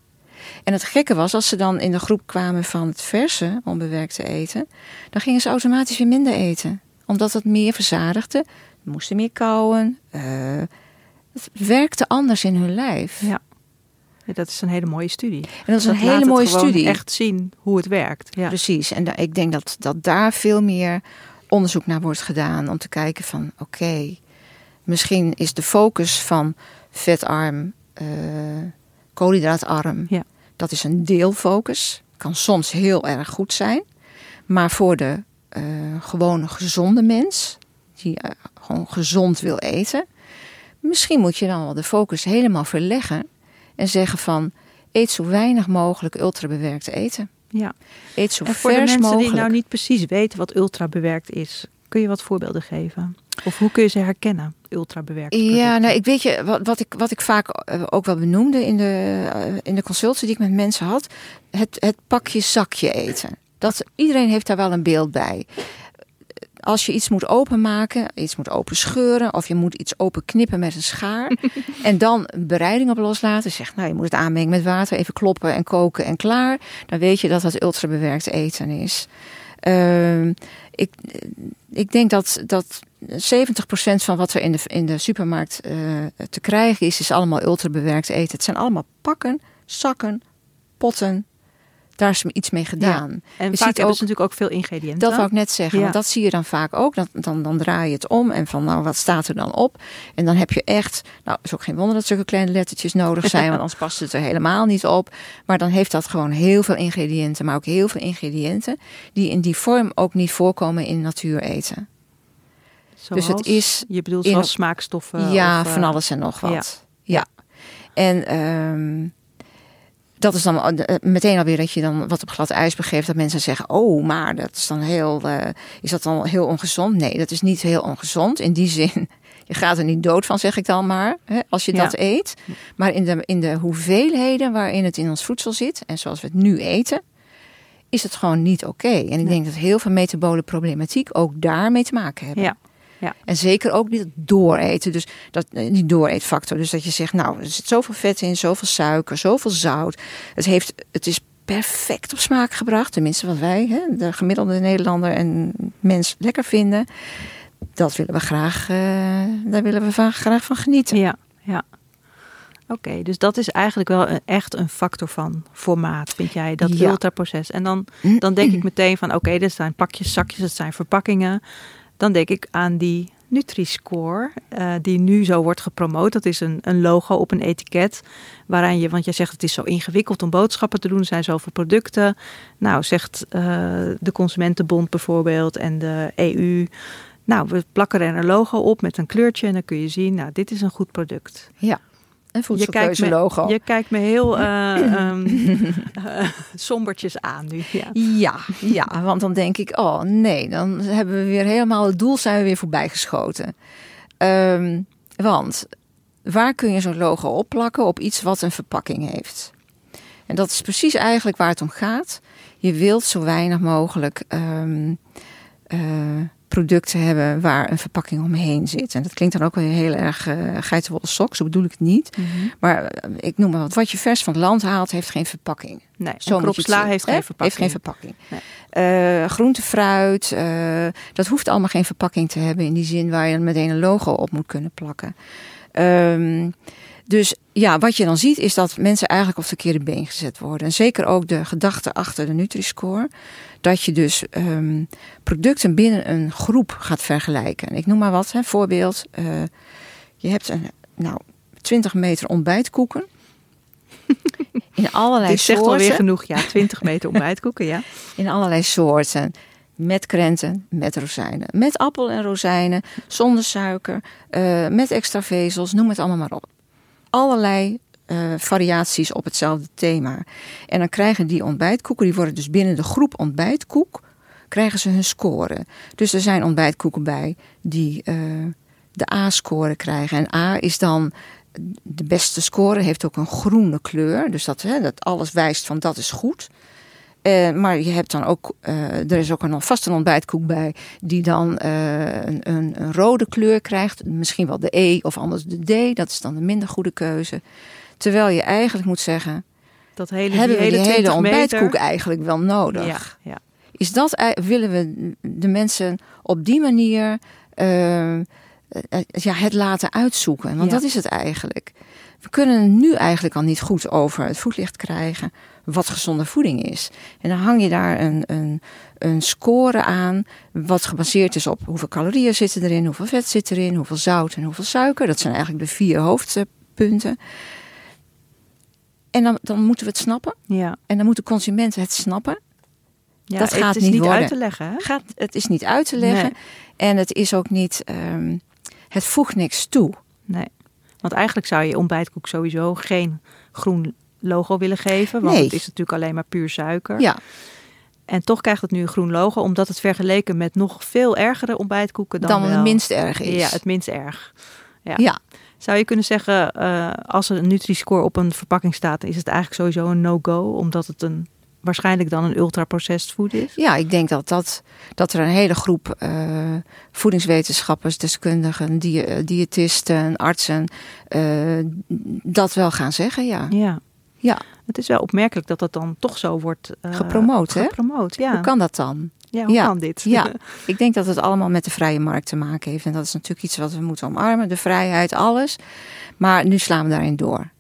En het gekke was, als ze dan in de groep kwamen van het verse onbewerkte eten, dan gingen ze automatisch weer minder eten. Omdat het meer verzadigde, moesten meer kauwen. Uh, het werkte anders in hun lijf. Ja. dat is een hele mooie studie. En dat is een hele mooie studie. Echt zien hoe het werkt. Ja. Precies. En ik denk dat, dat daar veel meer onderzoek naar wordt gedaan. Om te kijken van oké, misschien is de focus van vetarm, uh, koolhydraatarm. Ja. Dat is een deelfocus. Kan soms heel erg goed zijn. Maar voor de uh, gewone gezonde mens, die uh, gewoon gezond wil eten. Misschien moet je dan wel de focus helemaal verleggen. En zeggen van eet zo weinig mogelijk ultrabewerkt eten. Ja. Eet zo en voor de mensen mogelijk. die nou niet precies weten wat ultrabewerkt is, kun je wat voorbeelden geven? Of hoe kun je ze herkennen, ultrabewerkt? Ja, nou, ik weet je, wat, wat, ik, wat ik vaak eh, ook wel benoemde in de, uh, in de consultie die ik met mensen had, het, het pakje zakje eten. Dat, iedereen heeft daar wel een beeld bij. Als je iets moet openmaken, iets moet openscheuren of je moet iets openknippen met een schaar en dan bereiding op loslaten, zeg nou je moet het aanmengen met water, even kloppen en koken en klaar, dan weet je dat dat ultrabewerkt eten is. Uh, ik, ik denk dat, dat 70% van wat er in de, in de supermarkt uh, te krijgen is, is allemaal ultrabewerkt eten. Het zijn allemaal pakken, zakken, potten. Daar is iets mee gedaan. Ja. En je vaak hebben ze natuurlijk ook veel ingrediënten. Dat wou ik net zeggen. Ja. Want dat zie je dan vaak ook. Dan, dan, dan draai je het om. En van nou, wat staat er dan op? En dan heb je echt... Nou, is ook geen wonder dat zulke kleine lettertjes nodig zijn. want anders past het er helemaal niet op. Maar dan heeft dat gewoon heel veel ingrediënten. Maar ook heel veel ingrediënten... die in die vorm ook niet voorkomen in natuur eten. Zoals, dus het is... Je bedoelt zoals in, smaakstoffen? Ja, of, van alles en nog wat. Ja. ja. En... Um, dat is dan meteen alweer dat je dan wat op glad ijs begeeft. Dat mensen zeggen, oh, maar dat is dan heel, uh, is dat dan heel ongezond? Nee, dat is niet heel ongezond. In die zin, je gaat er niet dood van, zeg ik dan maar, hè, als je ja. dat eet. Maar in de, in de hoeveelheden waarin het in ons voedsel zit, en zoals we het nu eten, is het gewoon niet oké. Okay. En ik denk dat heel veel metabole problematiek ook daarmee te maken hebben. Ja. Ja. En zeker ook niet dooreten. Dus dat, die dooreetfactor. Dus dat je zegt, nou, er zit zoveel vet in, zoveel suiker, zoveel zout. Het, heeft, het is perfect op smaak gebracht. Tenminste, wat wij, hè, de gemiddelde Nederlander en mens, lekker vinden. Dat willen we graag, uh, daar willen we van, graag van genieten. Ja, ja. Oké, okay, dus dat is eigenlijk wel een, echt een factor van formaat, vind jij, dat ja. ultraproces. En dan, dan denk ik meteen van, oké, okay, dit zijn pakjes, zakjes, het zijn verpakkingen dan denk ik aan die Nutri-score, uh, die nu zo wordt gepromoot. Dat is een, een logo op een etiket, waaraan je, want jij zegt het is zo ingewikkeld om boodschappen te doen, er zijn zoveel producten. Nou, zegt uh, de Consumentenbond bijvoorbeeld en de EU. Nou, we plakken er een logo op met een kleurtje en dan kun je zien, nou, dit is een goed product. Ja. Een voedselkeuze-logo. Je, je kijkt me heel uh, um, uh, sombertjes aan nu. Ja. ja. Ja, want dan denk ik, oh nee, dan hebben we weer helemaal het doel zijn we weer voorbij geschoten. Um, want waar kun je zo'n logo opplakken op iets wat een verpakking heeft? En dat is precies eigenlijk waar het om gaat. Je wilt zo weinig mogelijk um, uh, producten hebben waar een verpakking omheen zit. En dat klinkt dan ook wel heel erg uh, geitenwolle sok, zo bedoel ik het niet. Mhm. Maar uh, ik noem maar wat. Wat je vers van het land haalt, heeft geen verpakking. Nee, Zo een moet je krop het sla heeft geen verpakking. Heeft geen verpakking. Eh, groente, fruit, eh, dat hoeft allemaal geen verpakking te hebben in die zin waar je meteen een logo op moet kunnen plakken. Ehm, dus ja, wat je dan ziet is dat mensen eigenlijk op het verkeerde been gezet worden. En zeker ook de gedachte achter de Nutri-score. Dat je dus um, producten binnen een groep gaat vergelijken. Ik noem maar wat, hè, voorbeeld. Uh, je hebt een, nou, 20 meter ontbijtkoeken. In allerlei Dit zegt soorten. alweer genoeg, ja. 20 meter ontbijtkoeken, ja. In allerlei soorten. Met krenten, met rozijnen. Met appel en rozijnen. Zonder suiker. Uh, met extra vezels. Noem het allemaal maar op. Allerlei uh, variaties op hetzelfde thema. En dan krijgen die ontbijtkoeken, die worden dus binnen de groep ontbijtkoek, krijgen ze hun score. Dus er zijn ontbijtkoeken bij die uh, de A-score krijgen. En A is dan de beste score, heeft ook een groene kleur. Dus dat, hè, dat alles wijst van dat is goed. Uh, maar je hebt dan ook, uh, er is ook een, vast een ontbijtkoek bij, die dan uh, een, een, een, rode kleur krijgt. Misschien wel de E of anders de D, dat is dan een minder goede keuze. Terwijl je eigenlijk moet zeggen, Dat hele, hebben die we hele die hele 20 ontbijtkoek meter. eigenlijk wel nodig? Ja, ja. Is dat, willen we de mensen op die manier eh, eh, ja, het laten uitzoeken? Want Ja. dat is het eigenlijk. We kunnen nu eigenlijk al niet goed over het voetlicht krijgen wat gezonde voeding is. En dan hang je daar een, een, een score aan, wat gebaseerd is op hoeveel calorieën zitten erin, hoeveel vet zit erin, hoeveel zout en hoeveel suiker. Dat zijn eigenlijk de vier hoofdpunten. En dan, dan moeten we het snappen. ja. En dan moeten consumenten het snappen. Ja, Dat het gaat is niet uit te leggen. Hè? Gaat, het is niet uit te leggen. Nee. En het is ook niet. ehm, het voegt niks toe. Nee. Want eigenlijk zou je ontbijtkoek sowieso geen groen logo willen geven. Want Nee. het is natuurlijk alleen maar puur suiker. Ja, En toch krijgt het nu een groen logo. Omdat het vergeleken met nog veel ergere ontbijtkoeken dan, dan, wel... het minst erg is. Ja, het minst erg. Ja. ja. Zou je kunnen zeggen, eh, als er een Nutri-score op een verpakking staat... is het eigenlijk sowieso een no-go. Omdat het een, waarschijnlijk dan een ultra-processed food is. Ja, ik denk dat, dat, dat er een hele groep eh, voedingswetenschappers, deskundigen, die, eh, diëtisten, artsen dat wel gaan zeggen. Ja, Ja. Ja. Het is wel opmerkelijk dat dat dan toch zo wordt eh, Gepromoot, hè? gepromoot, ja. Hoe kan dat dan? ja, hoe Ja. kan dit? Ja, ik denk dat het allemaal met de vrije markt te maken heeft. En dat is natuurlijk iets wat we moeten omarmen. De vrijheid, alles. Maar nu slaan we daarin door.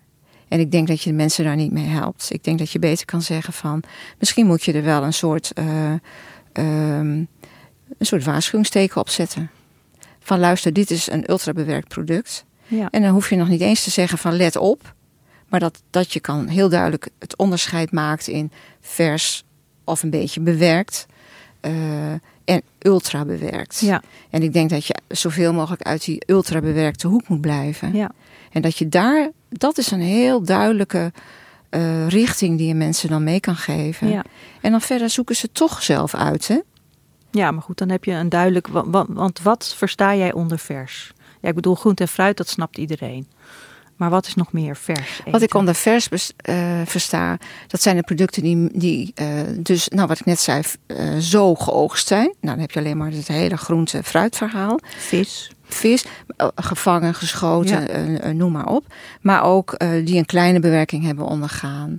En ik denk dat je de mensen daar niet mee helpt. Ik denk dat je beter kan zeggen van... misschien moet je er wel een soort, eh, ehm, een soort waarschuwingsteken op zetten. Van luister, dit is een ultrabewerkt product. ja. En dan hoef je nog niet eens te zeggen van let op. Maar dat, dat je kan heel duidelijk het onderscheid maakt in vers of een beetje bewerkt. eh, en ultra bewerkt. Ja, En ik denk dat je zoveel mogelijk uit die ultra bewerkte hoek moet blijven. ja. En dat je daar, dat is een heel duidelijke eh, richting die je mensen dan mee kan geven. Ja. En dan verder zoeken ze toch zelf uit. Hè? ja, maar goed, dan heb je een duidelijk... wa- wa- Want wat versta jij onder vers? Ja, ik bedoel, groente en fruit, dat snapt iedereen. Maar wat is nog meer vers? Wat ik onder vers eh, versta, dat zijn de producten die, die eh, dus, nou wat ik net zei, eh, zo geoogst zijn. Nou, dan heb je alleen maar het hele groente-fruitverhaal. Vis. Vis, gevangen, geschoten, Ja. noem maar op. Maar ook die een kleine bewerking hebben ondergaan.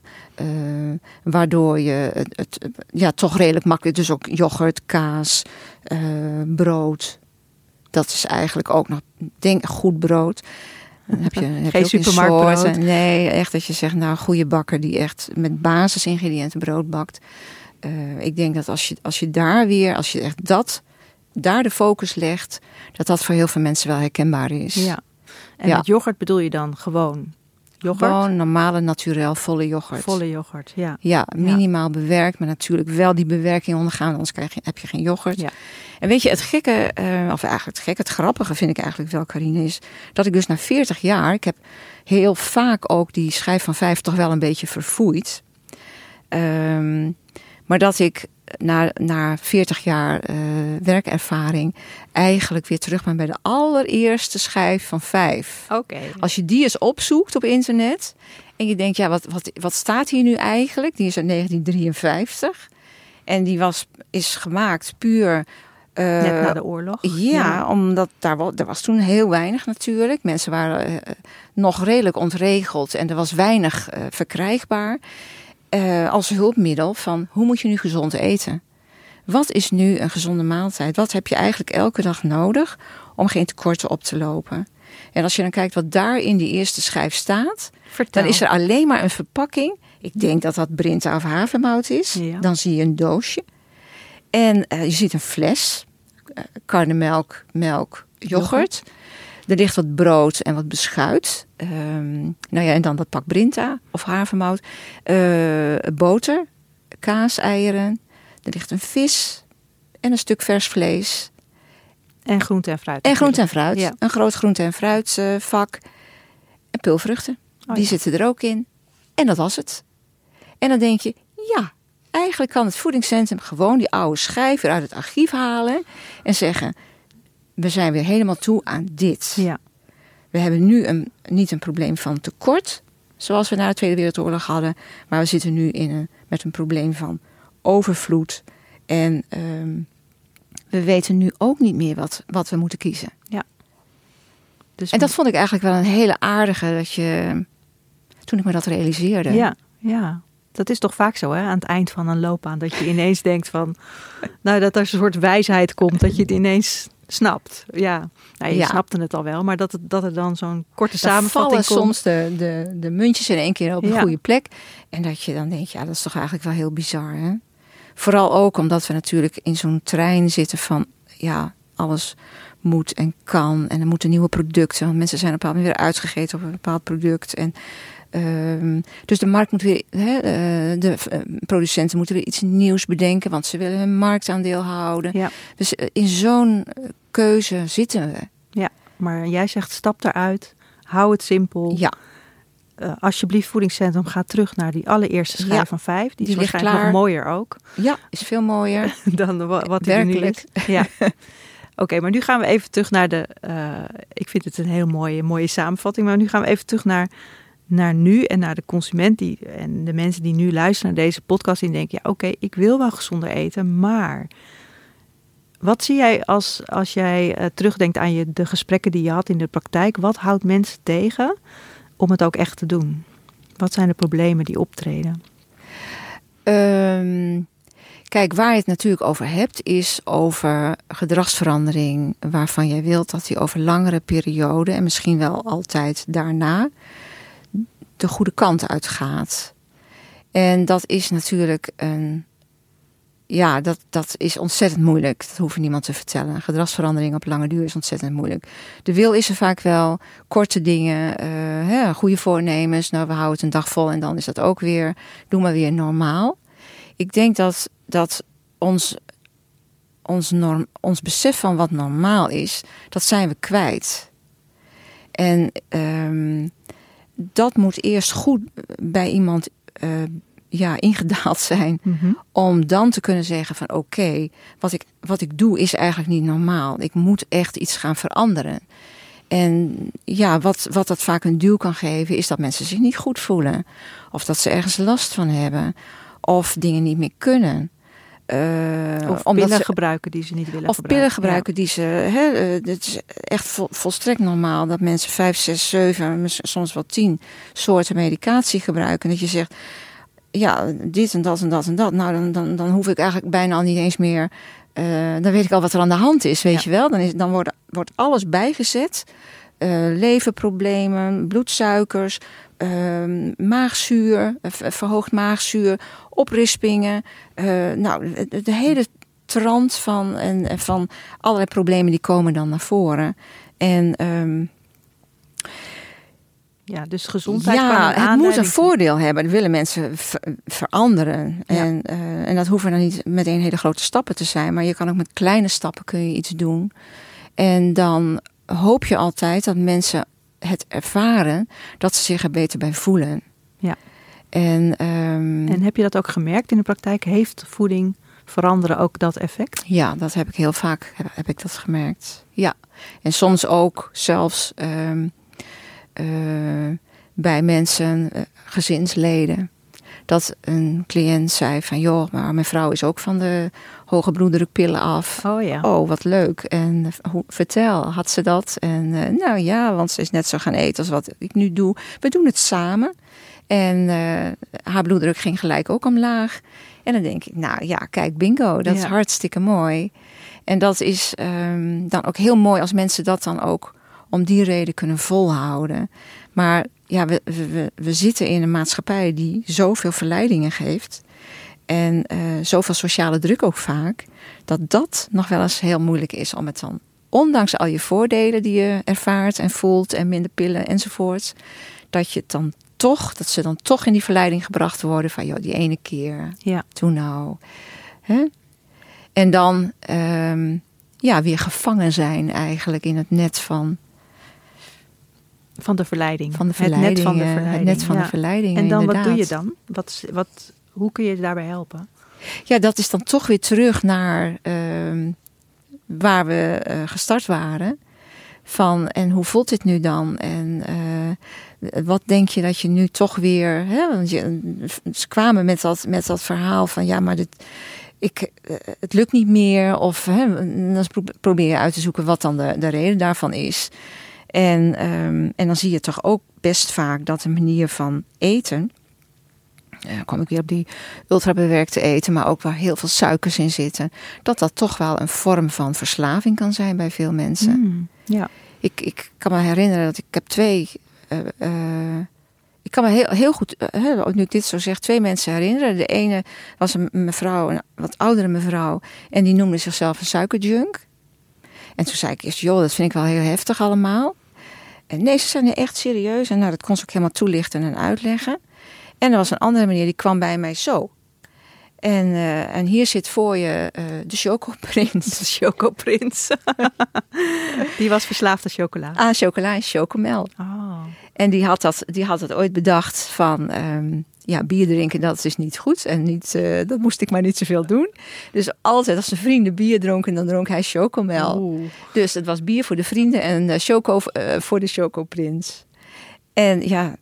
waardoor je het, het ja, toch redelijk makkelijk, dus ook yoghurt, kaas, brood. Dat is eigenlijk ook nog, denk goed brood. Dan heb je, heb Geen supermarktbrood. Nee, echt dat je zegt, nou, goede bakker die echt met basisingrediënten brood bakt. Eh, ik denk dat als je, als je daar weer, als je echt dat, daar de focus legt, dat dat voor heel veel mensen wel herkenbaar is. Ja. En Ja. met yoghurt bedoel je dan gewoon yoghurt? Gewoon normale, naturel, volle yoghurt. Volle yoghurt, ja. Ja, minimaal bewerkt, maar natuurlijk wel die bewerking ondergaan, anders krijg je, heb je geen yoghurt. Ja. En weet je, het gekke, eh, of eigenlijk het gekke, het grappige vind ik eigenlijk wel, Karine, is dat ik dus na 40 jaar, ik heb heel vaak ook die schijf van vijf toch wel een beetje verfoeid. Ehm, maar dat ik na, na 40 jaar eh, werkervaring eigenlijk weer terug ben bij de allereerste schijf van vijf. Oké. Als je die eens opzoekt op internet en je denkt, ja, wat, wat, wat staat hier nu eigenlijk? Die is uit 1953 en die was, is gemaakt puur. eh, Net na de oorlog. ja, omdat daar er was toen heel weinig natuurlijk. Mensen waren eh, nog redelijk ontregeld en er was weinig verkrijgbaar. Eh, als hulpmiddel van hoe moet je nu gezond eten? Wat is nu een gezonde maaltijd? Wat heb je eigenlijk elke dag nodig om geen tekorten op te lopen? En als je dan kijkt wat daar in die eerste schijf staat, Vertel. dan is er alleen maar een verpakking. Ik denk dat dat Brinta of havermout is. Ja. Dan zie je een doosje. En eh, je ziet een fles. eh, karnemelk, melk, yoghurt. Er ligt wat brood en wat beschuit. Ehm, nou ja, en dan dat pak Brinta of havermout. Eh, boter, kaas, eieren. Er ligt een vis en een stuk vers vlees. En groente en fruit. En groente en fruit. Ja. Een groot groente en fruitvak. en pulvruchten. Oh, die ja. zitten er ook in. En dat was het. En dan denk je, ja, eigenlijk kan het voedingscentrum gewoon die oude schijf weer uit het archief halen. En zeggen, we zijn weer helemaal toe aan dit. Ja. We hebben nu een, niet een probleem van tekort, zoals we na de Tweede Wereldoorlog hadden. Maar we zitten nu in een, met een probleem van overvloed. En ehm, we weten nu ook niet meer wat, wat we moeten kiezen. Dus En dat vond ik eigenlijk wel een hele aardige. Dat je, toen ik me dat realiseerde. Ja, ja. Dat is toch vaak zo, hè? Aan het eind van een loopbaan. Dat je ineens denkt van... Nou, dat er een soort wijsheid komt. Dat je het ineens snapt. Ja, nou, je Ja. snapte het al wel. Maar dat, het, dat er dan zo'n korte samenvatting vallen komt. soms de, de, de muntjes in één keer op een Ja. goede plek. En dat je dan denkt, ja, dat is toch eigenlijk wel heel bizar. Hè? Vooral ook omdat we natuurlijk in zo'n trein zitten van, ja, alles moet en kan. En er moeten nieuwe producten. Want mensen zijn op een bepaald moment weer uitgegeten op een bepaald product. En, ehm, dus de markt moet weer, hè, eh, de eh, producenten moeten weer iets nieuws bedenken. Want ze willen hun marktaandeel houden. Ja. Dus eh, in zo'n keuze zitten we. Maar jij zegt stap eruit. Hou het simpel. Ja. Eh, alsjeblieft, voedingscentrum, ga terug naar die allereerste schijf Ja, van vijf. Die, die is waarschijnlijk nog mooier ook Ja, is veel mooier. dan wa- wat er nu ligt. Ja. Oké, maar nu gaan we even terug naar de. eh, ik vind het een heel mooie, mooie samenvatting. Maar nu gaan we even terug naar, naar nu en naar de consument die, en de mensen die nu luisteren naar deze podcast. Die denken: ja, oké, ik wil wel gezonder eten, maar. Wat zie jij als, als jij eh, terugdenkt aan je, de gesprekken die je had in de praktijk? Wat houdt mensen tegen om het ook echt te doen? Wat zijn de problemen die optreden? Ehm, kijk, waar je het natuurlijk over hebt, is over gedragsverandering. Waarvan jij wilt dat die over langere perioden en misschien wel altijd daarna de goede kant uitgaat. En dat is natuurlijk een. Ja, dat, dat is ontzettend moeilijk. Dat hoeft niemand te vertellen. Gedragsverandering op lange duur is ontzettend moeilijk. De wil is er vaak wel. Korte dingen, eh, goede voornemens. Nou, we houden het een dag vol en dan is dat ook weer. Doe maar weer normaal. Ik denk dat, dat ons, ons, norm, ons besef van wat normaal is, dat zijn we kwijt. En ehm, dat moet eerst goed bij iemand eh, ja, ingedaald zijn om dan te kunnen zeggen van oké, wat, ik, wat ik doe is eigenlijk niet normaal. Ik moet echt iets gaan veranderen. En ja, wat, wat dat vaak een duw kan geven, is dat mensen zich niet goed voelen. Of dat ze ergens last van hebben. Of dingen niet meer kunnen. Eh, Of omdat pillen ze- gebruiken die ze niet willen of gebruiken. pillen gebruiken die ze. Hè, eh, het is echt vol- volstrekt normaal dat mensen vijf, zes, zeven, soms wel tien soorten medicatie gebruiken. Dat je zegt, ja, dit en dat en dat en dat. Nou, dan, dan, dan hoef ik eigenlijk bijna al niet eens meer. eh, dan weet ik al wat er aan de hand is, weet Ja. je wel. Dan, is, dan wordt, wordt alles bijgezet. Leverproblemen, bloedsuikers, ehm, maagzuur, eh, ver- verhoogd maagzuur, oprispingen. nou, de, de hele trant van, en, en van allerlei problemen die komen dan naar voren. En ehm, Ja, dus gezondheid ja, het moet een voordeel hebben. Dat willen mensen ver- veranderen. Ja. En, eh, en dat hoeven dan niet meteen hele grote stappen te zijn. Maar je kan ook met kleine stappen kun je iets doen. En dan hoop je altijd dat mensen het ervaren dat ze zich er beter bij voelen. Ja. En, ehm, En heb je dat ook gemerkt in de praktijk? Heeft voeding veranderen ook dat effect? Ja, dat heb ik heel vaak heb, heb ik dat gemerkt. Ja. En soms ook zelfs ehm, eh, bij mensen, eh, gezinsleden. Dat een cliënt zei van joh, maar mijn vrouw is ook van de hoge bloeddrukpillen af. Oh ja. Oh, wat leuk. En eh, hoe, vertel, had ze dat? En eh, nou ja, want ze is net zo gaan eten als wat ik nu doe. We doen het samen. En eh, haar bloeddruk ging gelijk ook omlaag. En dan denk ik, nou ja, kijk, bingo, dat is hartstikke mooi. En dat is ehm, dan ook heel mooi als mensen dat dan ook om die reden kunnen volhouden. Maar ja, we, we, we- zitten in een maatschappij die zoveel verleidingen geeft. En eh, zoveel sociale druk ook vaak. Dat dat nog wel eens heel moeilijk is om het dan, ondanks al je voordelen die je ervaart en voelt en minder pillen enzovoort. Dat je het dan toch, dat ze dan toch in die verleiding gebracht worden van joh, die ene keer, Ja. toen nou. Hè? En dan ehm, ja, weer gevangen zijn eigenlijk in het net van, Van de verleiding. van de Het net van de verleiding. Het net van ja. de verleiding. En dan, wat doe je dan? Wat, wat, hoe kun je daarbij helpen? Ja, dat is dan toch weer terug naar ehm, waar we eh, gestart waren. Van, en hoe voelt dit nu dan? En eh, wat denk je dat je nu toch weer... Hè, want je, ze kwamen met dat, met dat verhaal van... ja, maar dit, ik, eh, het lukt niet meer. Of hè, dan pro- probeer je uit te zoeken wat dan de, de reden daarvan is. En, ehm, en dan zie je toch ook best vaak dat de manier van eten. Dan kom ik weer op die ultrabewerkte eten, maar ook waar heel veel suikers in zitten. Dat dat toch wel een vorm van verslaving kan zijn bij veel mensen. Mm, ja. Ik, ik kan me herinneren dat ik heb twee. eh, eh, ik kan me heel, heel goed, eh, nu ik dit zo zeg, twee mensen herinneren. De ene was een mevrouw, een wat oudere mevrouw, en die noemde zichzelf een suikerjunk. En toen zei ik eerst, joh, dat vind ik wel heel heftig allemaal. Nee, ze zijn er echt serieus. En nou, dat kon ze ook helemaal toelichten en uitleggen. En er was een andere meneer, die kwam bij mij zo. En, eh, en hier zit voor je eh, de chocoprins. De chocoprins. die was verslaafd aan chocola. Aan chocola en chocomel. Oh. En die had dat, die had dat ooit bedacht van... ehm, ja, bier drinken, dat is niet goed. En niet, eh, dat moest ik maar niet zoveel doen. Dus altijd als zijn vrienden bier dronken, dan dronk hij chocomel. Oeh. Dus het was bier voor de vrienden en choco voor de chocoprins. En ja,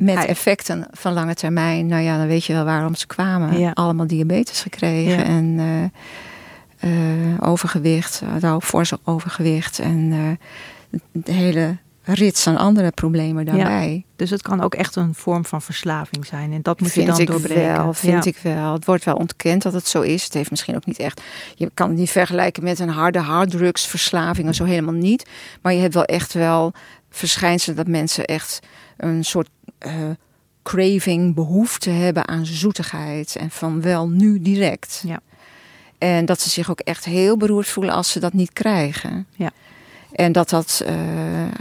met Hij- effecten van lange termijn. Nou ja, dan weet je wel waarom ze kwamen. Ja. Allemaal diabetes gekregen Ja. en eh, eh, overgewicht, nou, fors overgewicht en eh, de hele rits aan andere problemen daarbij. Dus het kan ook echt een vorm van verslaving zijn. En dat moet je vind dan ik doorbreken. wel, vind Ja. ik wel. Het wordt wel ontkend dat het zo is. Het heeft misschien ook niet echt. Je kan het niet vergelijken met een harde harddrugsverslaving of zo helemaal niet. Maar je hebt wel echt wel verschijnselen dat mensen echt een soort eh, craving, behoefte hebben aan zoetigheid en van wel nu direct. Ja. En dat ze zich ook echt heel beroerd voelen als ze dat niet krijgen. Ja. En dat dat, eh,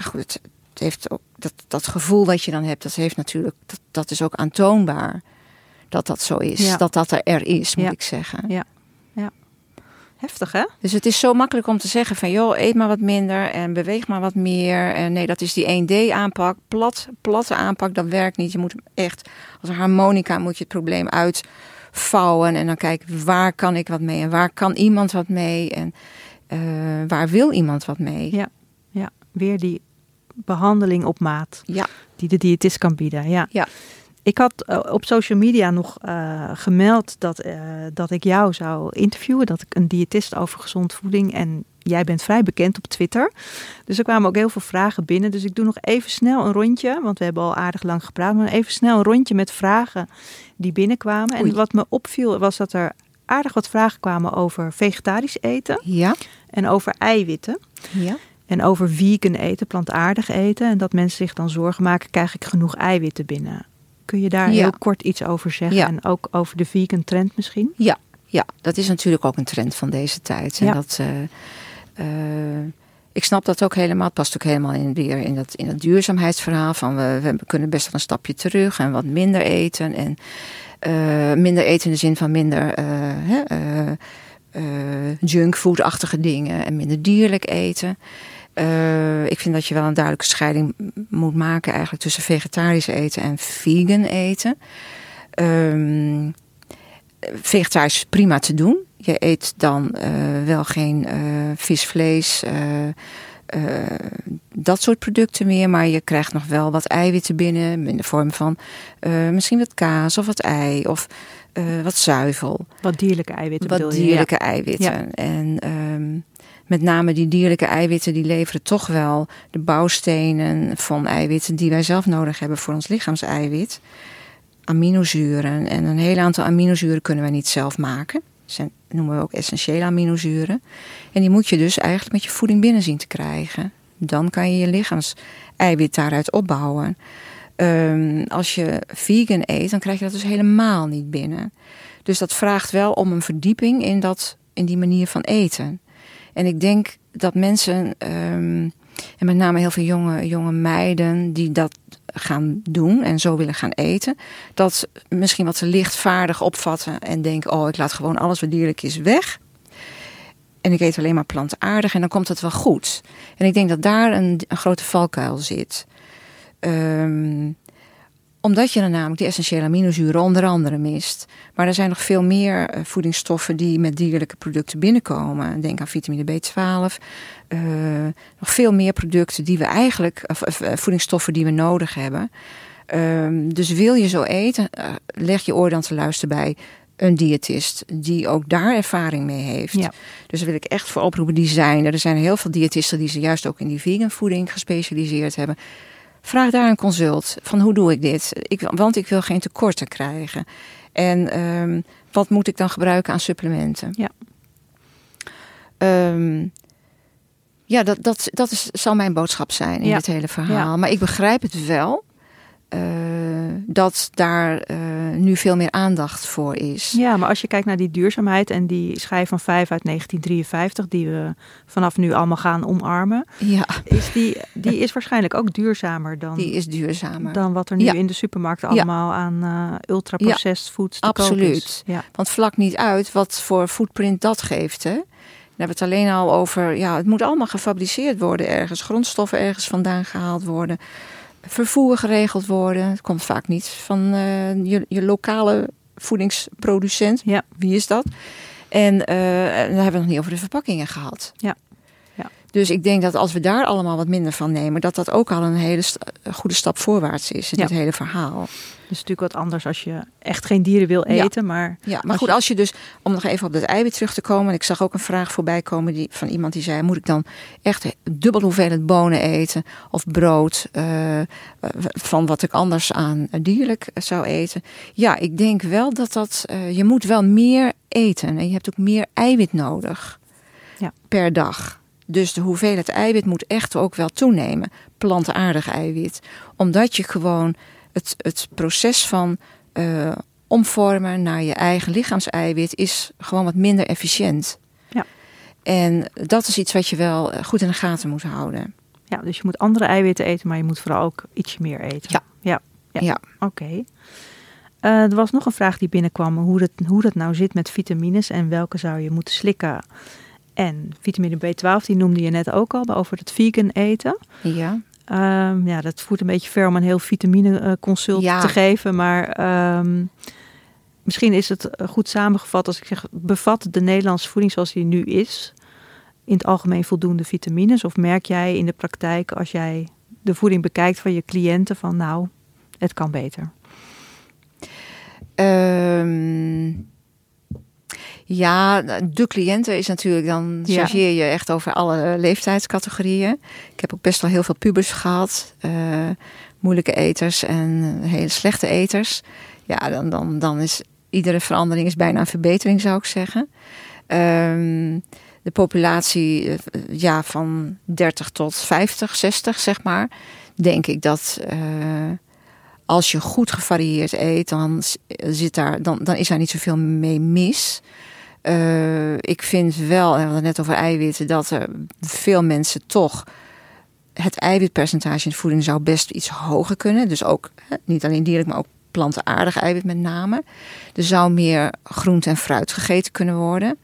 goed, het, het heeft ook dat, dat gevoel wat je dan hebt, dat heeft natuurlijk, dat, dat is ook aantoonbaar dat dat zo is. Ja. Dat dat er is, moet Ja. ik zeggen. Ja. Heftig, hè? Dus het is zo makkelijk om te zeggen van joh, eet maar wat minder en beweeg maar wat meer. En nee, dat is die 1D aanpak. Plat, platte aanpak, dat werkt niet. Je moet hem echt, als een harmonica moet je het probleem uitvouwen. En dan kijken, waar kan ik wat mee? En waar kan iemand wat mee? En eh, waar wil iemand wat mee? Ja. Ja, weer die behandeling op maat Ja. die de diëtist kan bieden. Ja. Ja. Ik had eh, op social media nog eh, gemeld dat, eh, dat ik jou zou interviewen. Dat ik een diëtist over gezond voeding. En jij bent vrij bekend op Twitter. Dus er kwamen ook heel veel vragen binnen. Dus ik doe nog even snel een rondje. Want we hebben al aardig lang gepraat. Maar even snel een rondje met vragen die binnenkwamen. Oei. En wat me opviel was dat er aardig wat vragen kwamen over vegetarisch eten. Ja. En over eiwitten. Ja. En over vegan eten, plantaardig eten. En dat mensen zich dan zorgen maken, krijg ik genoeg eiwitten binnen? Kun je daar Ja. heel kort iets over zeggen? Ja. En ook over de vegan trend misschien? Ja, ja, dat is natuurlijk ook een trend van deze tijd. En Ja. dat, eh, eh, ik snap dat ook helemaal. Het past ook helemaal in, weer in dat, in dat duurzaamheidsverhaal. Van we, we kunnen best wel een stapje terug en wat minder eten. En eh, minder eten in de zin van minder junkfood-achtige dingen. En minder dierlijk eten. Eh, ik vind dat je wel een duidelijke scheiding moet maken eigenlijk tussen vegetarisch eten en vegan eten. Ehm vegetarisch is prima te doen. Je eet dan eh, wel geen eh, vis, vlees, dat soort producten meer. Maar je krijgt nog wel wat eiwitten binnen. In de vorm van misschien wat kaas of wat ei of wat zuivel. Wat dierlijke eiwitten Wat bedoel je? dierlijke eiwitten. En ehm, met name die dierlijke eiwitten die leveren toch wel de bouwstenen van eiwitten die wij zelf nodig hebben voor ons lichaamseiwit. Aminozuren. En een heel aantal aminozuren kunnen wij niet zelf maken. Dat noemen we ook essentiële aminozuren. En die moet je dus eigenlijk met je voeding binnen zien te krijgen. Dan kan je je lichaamseiwit daaruit opbouwen. Ehm, als je vegan eet, dan krijg je dat dus helemaal niet binnen. Dus dat vraagt wel om een verdieping in, dat, in die manier van eten. En ik denk dat mensen, ehm, en met name heel veel jonge, jonge meiden die dat gaan doen en zo willen gaan eten, dat misschien wat te lichtvaardig opvatten en denken: oh, ik laat gewoon alles wat dierlijk is weg. En ik eet alleen maar plantaardig en dan komt het wel goed. En ik denk dat daar een, een grote valkuil zit. Ehm, omdat je dan namelijk die essentiële aminozuren onder andere mist. Maar er zijn nog veel meer eh, voedingsstoffen die met dierlijke producten binnenkomen. Denk aan vitamine B12. eh, nog veel meer producten die we eigenlijk, of, eh, voedingsstoffen die we nodig hebben. Ehm, dus wil je zo eten, leg je oor dan te luisteren bij een diëtist die ook daar ervaring mee heeft. Ja. Dus daar wil ik echt voor oproepen. Die zijn er. Er zijn heel veel diëtisten die ze juist ook in die vegan voeding gespecialiseerd hebben. Vraag daar een consult van hoe doe ik dit? Ik, want ik wil geen tekorten krijgen. En ehm, wat moet ik dan gebruiken aan supplementen? Ja. Ehm, ja, dat, dat, dat is, zal mijn boodschap zijn in Ja. dit hele verhaal. Ja. Maar ik begrijp het wel. Eh, dat daar eh, nu veel meer aandacht voor is. Ja, maar als je kijkt naar die duurzaamheid en die schijf van 5 uit 1953, die we vanaf nu allemaal gaan omarmen, Ja, is die, die is waarschijnlijk ook duurzamer dan, die is duurzamer. dan wat er nu Ja. in de supermarkt Ja. allemaal aan eh ultra-processed foods te koop is. Absoluut. Ja. Want vlak niet uit wat voor footprint dat geeft. Hè? Dan hebben we het alleen al over, ja, het moet allemaal gefabriceerd worden ergens. Grondstoffen ergens vandaan gehaald worden. Vervoer geregeld worden. Het komt vaak niet van eh, je, je lokale voedingsproducent. Ja. Wie is dat? En eh, dan hebben we het nog niet over de verpakkingen gehad. Ja. Ja. Dus ik denk dat als we daar allemaal wat minder van nemen, dat dat ook al een hele st- goede stap voorwaarts is in Ja. dit hele verhaal. Is natuurlijk wat anders als je echt geen dieren wil Ja. eten, maar Ja, maar Als goed, je- als je dus, om nog even op dat eiwit terug te komen. Ik zag ook een vraag voorbij komen die, van iemand die zei: Moet ik dan echt dubbel hoeveelheid bonen eten? Of brood? eh, van wat ik anders aan dierlijk zou eten? Ja, ik denk wel dat dat. eh, je moet wel meer eten. En je hebt ook meer eiwit nodig Ja. per dag. Dus de hoeveelheid eiwit moet echt ook wel toenemen. Plantaardig eiwit. Omdat je gewoon het, het proces van eh, omvormen naar je eigen lichaamseiwit is gewoon wat minder efficiënt. Ja. En dat is iets wat je wel eh, goed in de gaten moet houden. ja, dus je moet andere eiwitten eten, maar je moet vooral ook ietsje meer eten. Ja. Ja, ja. Ja. oké. Eh, er was nog een vraag die binnenkwam, hoe dat, hoe dat nou zit met vitamines en welke zou je moeten slikken. En vitamine B12, die noemde je net ook al, over het vegan eten. Ja. Ehm, ja, dat voert een beetje ver om een heel vitamine eh, consult Ja. te geven. Maar ehm, misschien is het eh, goed samengevat als ik zeg... bevat de Nederlandse voeding zoals die nu is... in het algemeen voldoende vitamines? Of merk jij in de praktijk als jij de voeding bekijkt van je cliënten... van nou, het kan beter? Ehm, ja, de cliënten is natuurlijk, dan Ja. chargeer je echt over alle leeftijdscategorieën. Ik heb ook best wel heel veel pubers gehad. eh, moeilijke eters en hele slechte eters. Ja, dan, dan, dan is iedere verandering is bijna een verbetering, zou ik zeggen. Ehm, de populatie eh, ja, van 30 tot 50, 60, zeg maar. Denk ik dat eh, als je goed gevarieerd eet, dan, zit daar, dan, dan is daar niet zoveel mee mis. Eh, ik vind wel, en we hadden net over eiwitten, dat er veel mensen toch het eiwitpercentage in voeding zou best iets hoger kunnen. Dus ook niet alleen dierlijk, maar ook plantaardig eiwit met name. Er zou meer groente en fruit gegeten kunnen worden.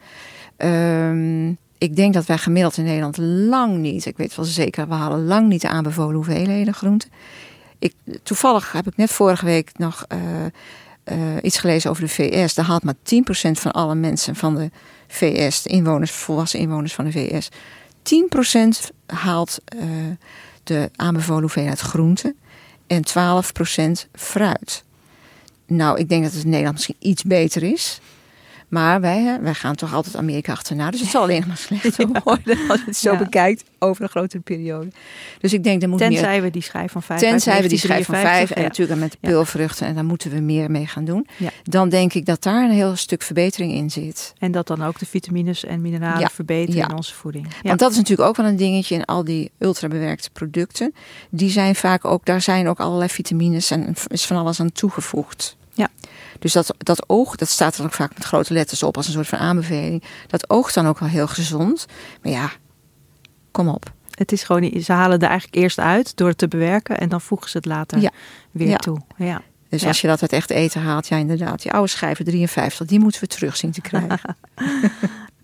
Ehm, ik denk dat wij gemiddeld in Nederland lang niet, ik weet wel zeker, we halen lang niet de aanbevolen hoeveelheden groente. Ik, toevallig heb ik net vorige week nog eh, eh, iets gelezen over de VS. Daar haalt maar 10% van alle mensen van de VS, de inwoners, volwassen inwoners van de VS, 10% haalt eh, de aanbevolen hoeveelheid groente en 12% fruit. Nou, ik denk dat het in Nederland misschien iets beter is. Maar wij, wij gaan toch altijd Amerika achterna. Dus het zal alleen nog maar slechter worden als je het zo Ja. bekijkt over een grotere periode. Dus ik denk, er moet meer... Tenzij we die schijf van 5 Tenzij we die schijf van vijf en natuurlijk met de peulvruchten en daar moeten we meer mee gaan doen. Dan denk ik dat daar een heel stuk verbetering in zit. En dat dan ook de vitamines en mineralen verbeteren in onze voeding. Ja. Want dat is natuurlijk ook wel een dingetje in al die ultrabewerkte producten. Die zijn vaak ook, daar zijn ook allerlei vitamines en is van alles aan toegevoegd. Dus dat, dat oog, dat staat er ook vaak met grote letters op als een soort van aanbeveling. Dat oogt dan ook wel heel gezond. Maar ja, kom op. Het is gewoon, ze halen er eigenlijk eerst uit door het te bewerken en dan voegen ze het later Ja. weer Ja. toe. Ja. Dus Ja. als je dat uit echt eten haalt, ja inderdaad, die oude schijven 53, die moeten we terug zien te krijgen.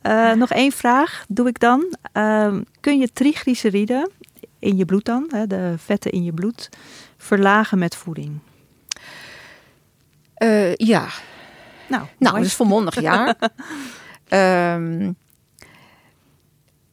Eh, nog één vraag doe ik dan. Ehm, kun je triglyceriden in je bloed dan, hè, de vetten in je bloed, verlagen met voeding? Eh, ja, Nou, Nou, dat is volmondig ja. Ehm,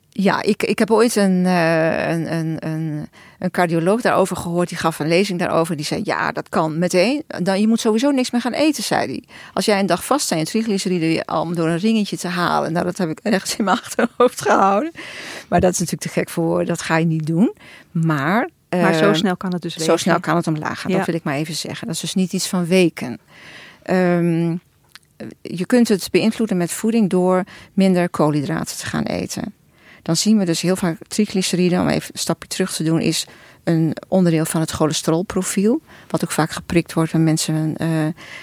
Ja, ik, ik heb ooit een, uh, een, een, een, een, cardioloog daarover gehoord. Die gaf een lezing daarover. Die zei, ja, dat kan meteen. Dan, je moet sowieso niks meer gaan eten, zei hij. Als jij een dag vast zijn, triglyceriden om door een ringetje te halen. Nou, dat heb ik ergens in mijn achterhoofd gehouden. Maar dat is natuurlijk te gek voor woorden. Dat ga je niet doen. Maar... Maar zo snel kan het dus Zo snel kan het omlaag gaan, dat wil ik maar even zeggen. Dat is dus niet iets van weken. Um, je kunt het beïnvloeden met voeding door minder koolhydraten te gaan eten. Dan zien we dus heel vaak triglyceriden, om even een stapje terug te doen, is een onderdeel van het cholesterolprofiel. Wat ook vaak geprikt wordt bij mensen uh,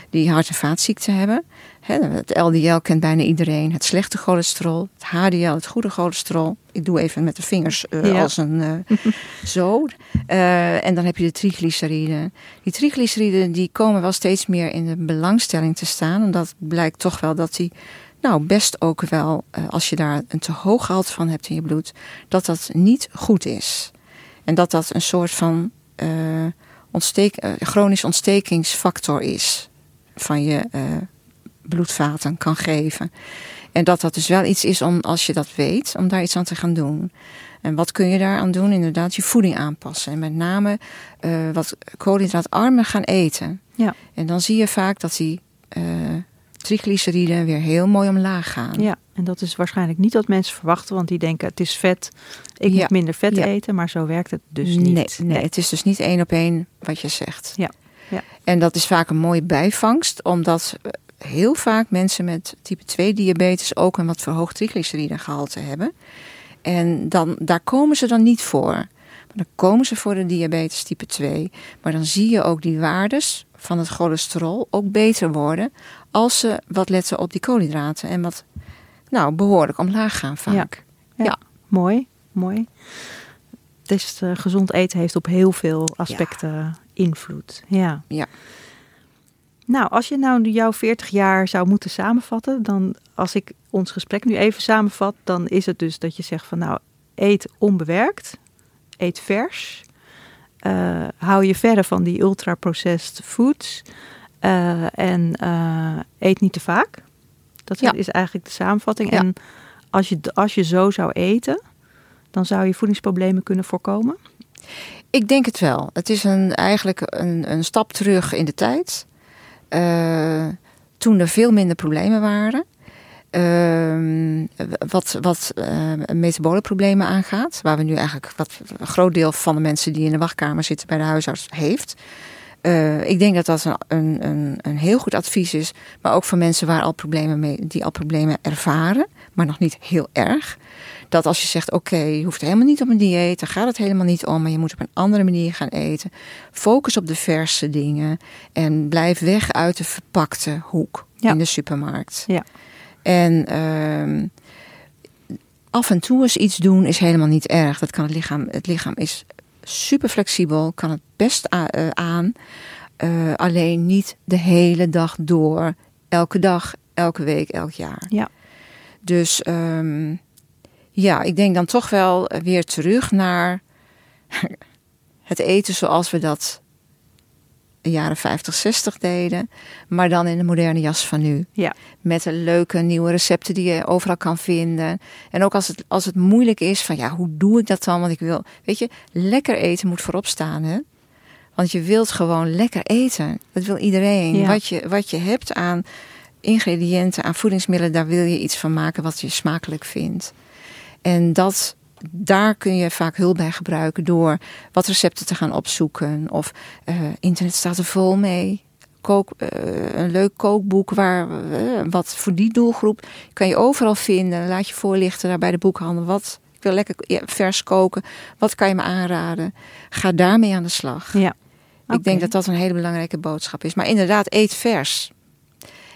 die hart- en vaatziekten hebben. het LDL kent bijna iedereen. Het slechte cholesterol, het HDL, het goede cholesterol. Ik doe even met de vingers uh, als een uh, zo. en dan heb je de triglyceriden. Die triglyceriden die komen wel steeds meer in de belangstelling te staan. Omdat blijkt toch wel dat die nou, best ook wel, als je daar een te hoog gehalte van hebt in je bloed, dat dat niet goed is. En dat dat een soort van uh, ontsteek, uh, chronisch ontstekingsfactor is van je uh, bloedvaten kan geven. En dat dat dus wel iets is om, als je dat weet, om daar iets aan te gaan doen. En wat kun je daaraan doen? Inderdaad, je voeding aanpassen. En met name wat koolhydraatarmer gaan eten. Ja. En dan zie je vaak dat die triglyceriden weer heel mooi omlaag gaan. Ja, en dat is waarschijnlijk niet wat mensen verwachten, want die denken het is vet, ik moet minder vet eten, maar zo werkt het dus niet. Nee, nee, het is dus niet één op één wat je zegt. Ja. ja. En dat is vaak een mooie bijvangst, omdat heel vaak mensen met type 2 diabetes ook een wat verhoogd triglyceridegehalte hebben. En dan, daar komen ze dan niet voor. Maar dan komen ze voor de diabetes type 2. Maar dan zie je ook die waardes van het cholesterol ook beter worden als ze wat letten op die koolhydraten en wat nou, behoorlijk omlaag gaan vaak. Ja, ja. mooi, mooi. Dus uh, gezond eten heeft op heel veel aspecten invloed. Ja. ja. Nou, als je nou jouw 40 jaar zou moeten samenvatten, dan als ik ons gesprek nu even samenvat, dan is het dus dat je zegt van nou, eet onbewerkt, eet vers, uh, hou je verre van die ultra-processed foods en uh, eet niet te vaak. Dat ja. is eigenlijk de samenvatting. Ja. En als je, als je zo zou eten, dan zou je voedingsproblemen kunnen voorkomen? Ik denk het wel. Het is een, eigenlijk een, een stap terug in de tijd. Uh, toen er veel minder problemen waren. Uh, wat wat uh, metabole problemen aangaat. Waar we nu eigenlijk wat een groot deel van de mensen die in de wachtkamer zitten bij de huisarts heeft. Uh, ik denk dat dat een, een, een, heel goed advies is. Maar ook voor mensen waar al problemen mee, die al problemen ervaren, maar nog niet heel erg. Dat als je zegt: Oké, okay, je hoeft helemaal niet op een dieet, daar gaat het helemaal niet om, maar je moet op een andere manier gaan eten. Focus op de verse dingen en blijf weg uit de verpakte hoek ja. in de supermarkt. Ja. En uh, af en toe eens iets doen is helemaal niet erg. Dat kan het lichaam. Het lichaam is super flexibel, kan het best aan. Uh, alleen niet de hele dag door, elke dag, elke week, elk jaar. Ja. Dus um, ja, ik denk dan toch wel weer terug naar het eten zoals we dat jaren 50, 60 deden. Maar dan in de moderne jas van nu. Ja. Met de leuke nieuwe recepten die je overal kan vinden. En ook als het, als het moeilijk is van ja, hoe doe ik dat dan? Want ik wil, weet je, lekker eten moet voorop staan hè. Want je wilt gewoon lekker eten. Dat wil iedereen. Ja. Wat, je, wat je hebt aan ingrediënten, aan voedingsmiddelen, daar wil je iets van maken wat je smakelijk vindt. En dat daar kun je vaak hulp bij gebruiken door wat recepten te gaan opzoeken. Of uh, internet staat er vol mee. Kook, uh, een leuk kookboek waar uh, wat voor die doelgroep kan je overal vinden. Laat je voorlichten daar bij de boekhandel. Wat ik wil lekker vers koken. Wat kan je me aanraden? Ga daarmee aan de slag. Ja. Ik denk dat dat een hele belangrijke boodschap is. Maar inderdaad, eet vers.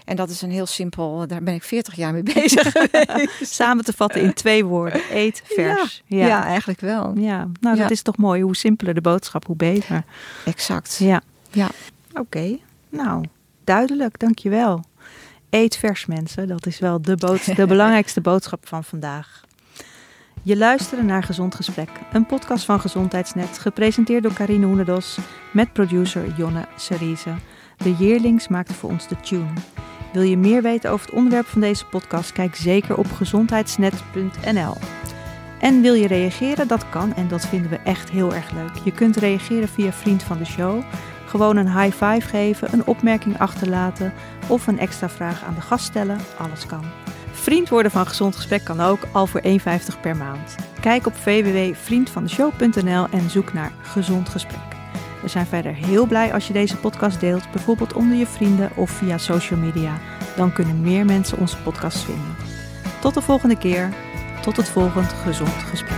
En dat is een heel simpel, daar ben ik 40 jaar mee bezig geweest. Samen te vatten in twee woorden. Eet vers. Ja, ja. ja eigenlijk wel. Ja, nou dat is toch mooi. Hoe simpeler de boodschap, hoe beter. Exact. Ja. ja. Oké, okay. nou duidelijk, dankjewel. Eet vers mensen, dat is wel de, bood de belangrijkste boodschap van vandaag. Je luisterde naar Gezond Gesprek, een podcast van Gezondheidsnet, gepresenteerd door Karine Hoenedos met producer Jonne Cerise. De Yearlings maakte voor ons de tune. Wil je meer weten over het onderwerp van deze podcast? Kijk zeker op gezondheidsnet.nl. En wil je reageren? Dat kan en dat vinden we echt heel erg leuk. Je kunt reageren via Vriend van de Show. Gewoon een high five geven, een opmerking achterlaten of een extra vraag aan de gast stellen. Alles kan. Vriend worden van Gezond Gesprek kan ook, al voor 1,50 per maand. Kijk op www.vriendvandeshow.nl en zoek naar Gezond Gesprek. We zijn verder heel blij als je deze podcast deelt, bijvoorbeeld onder je vrienden of via social media. Dan kunnen meer mensen onze podcast vinden. Tot de volgende keer. Tot het volgende Gezond Gesprek.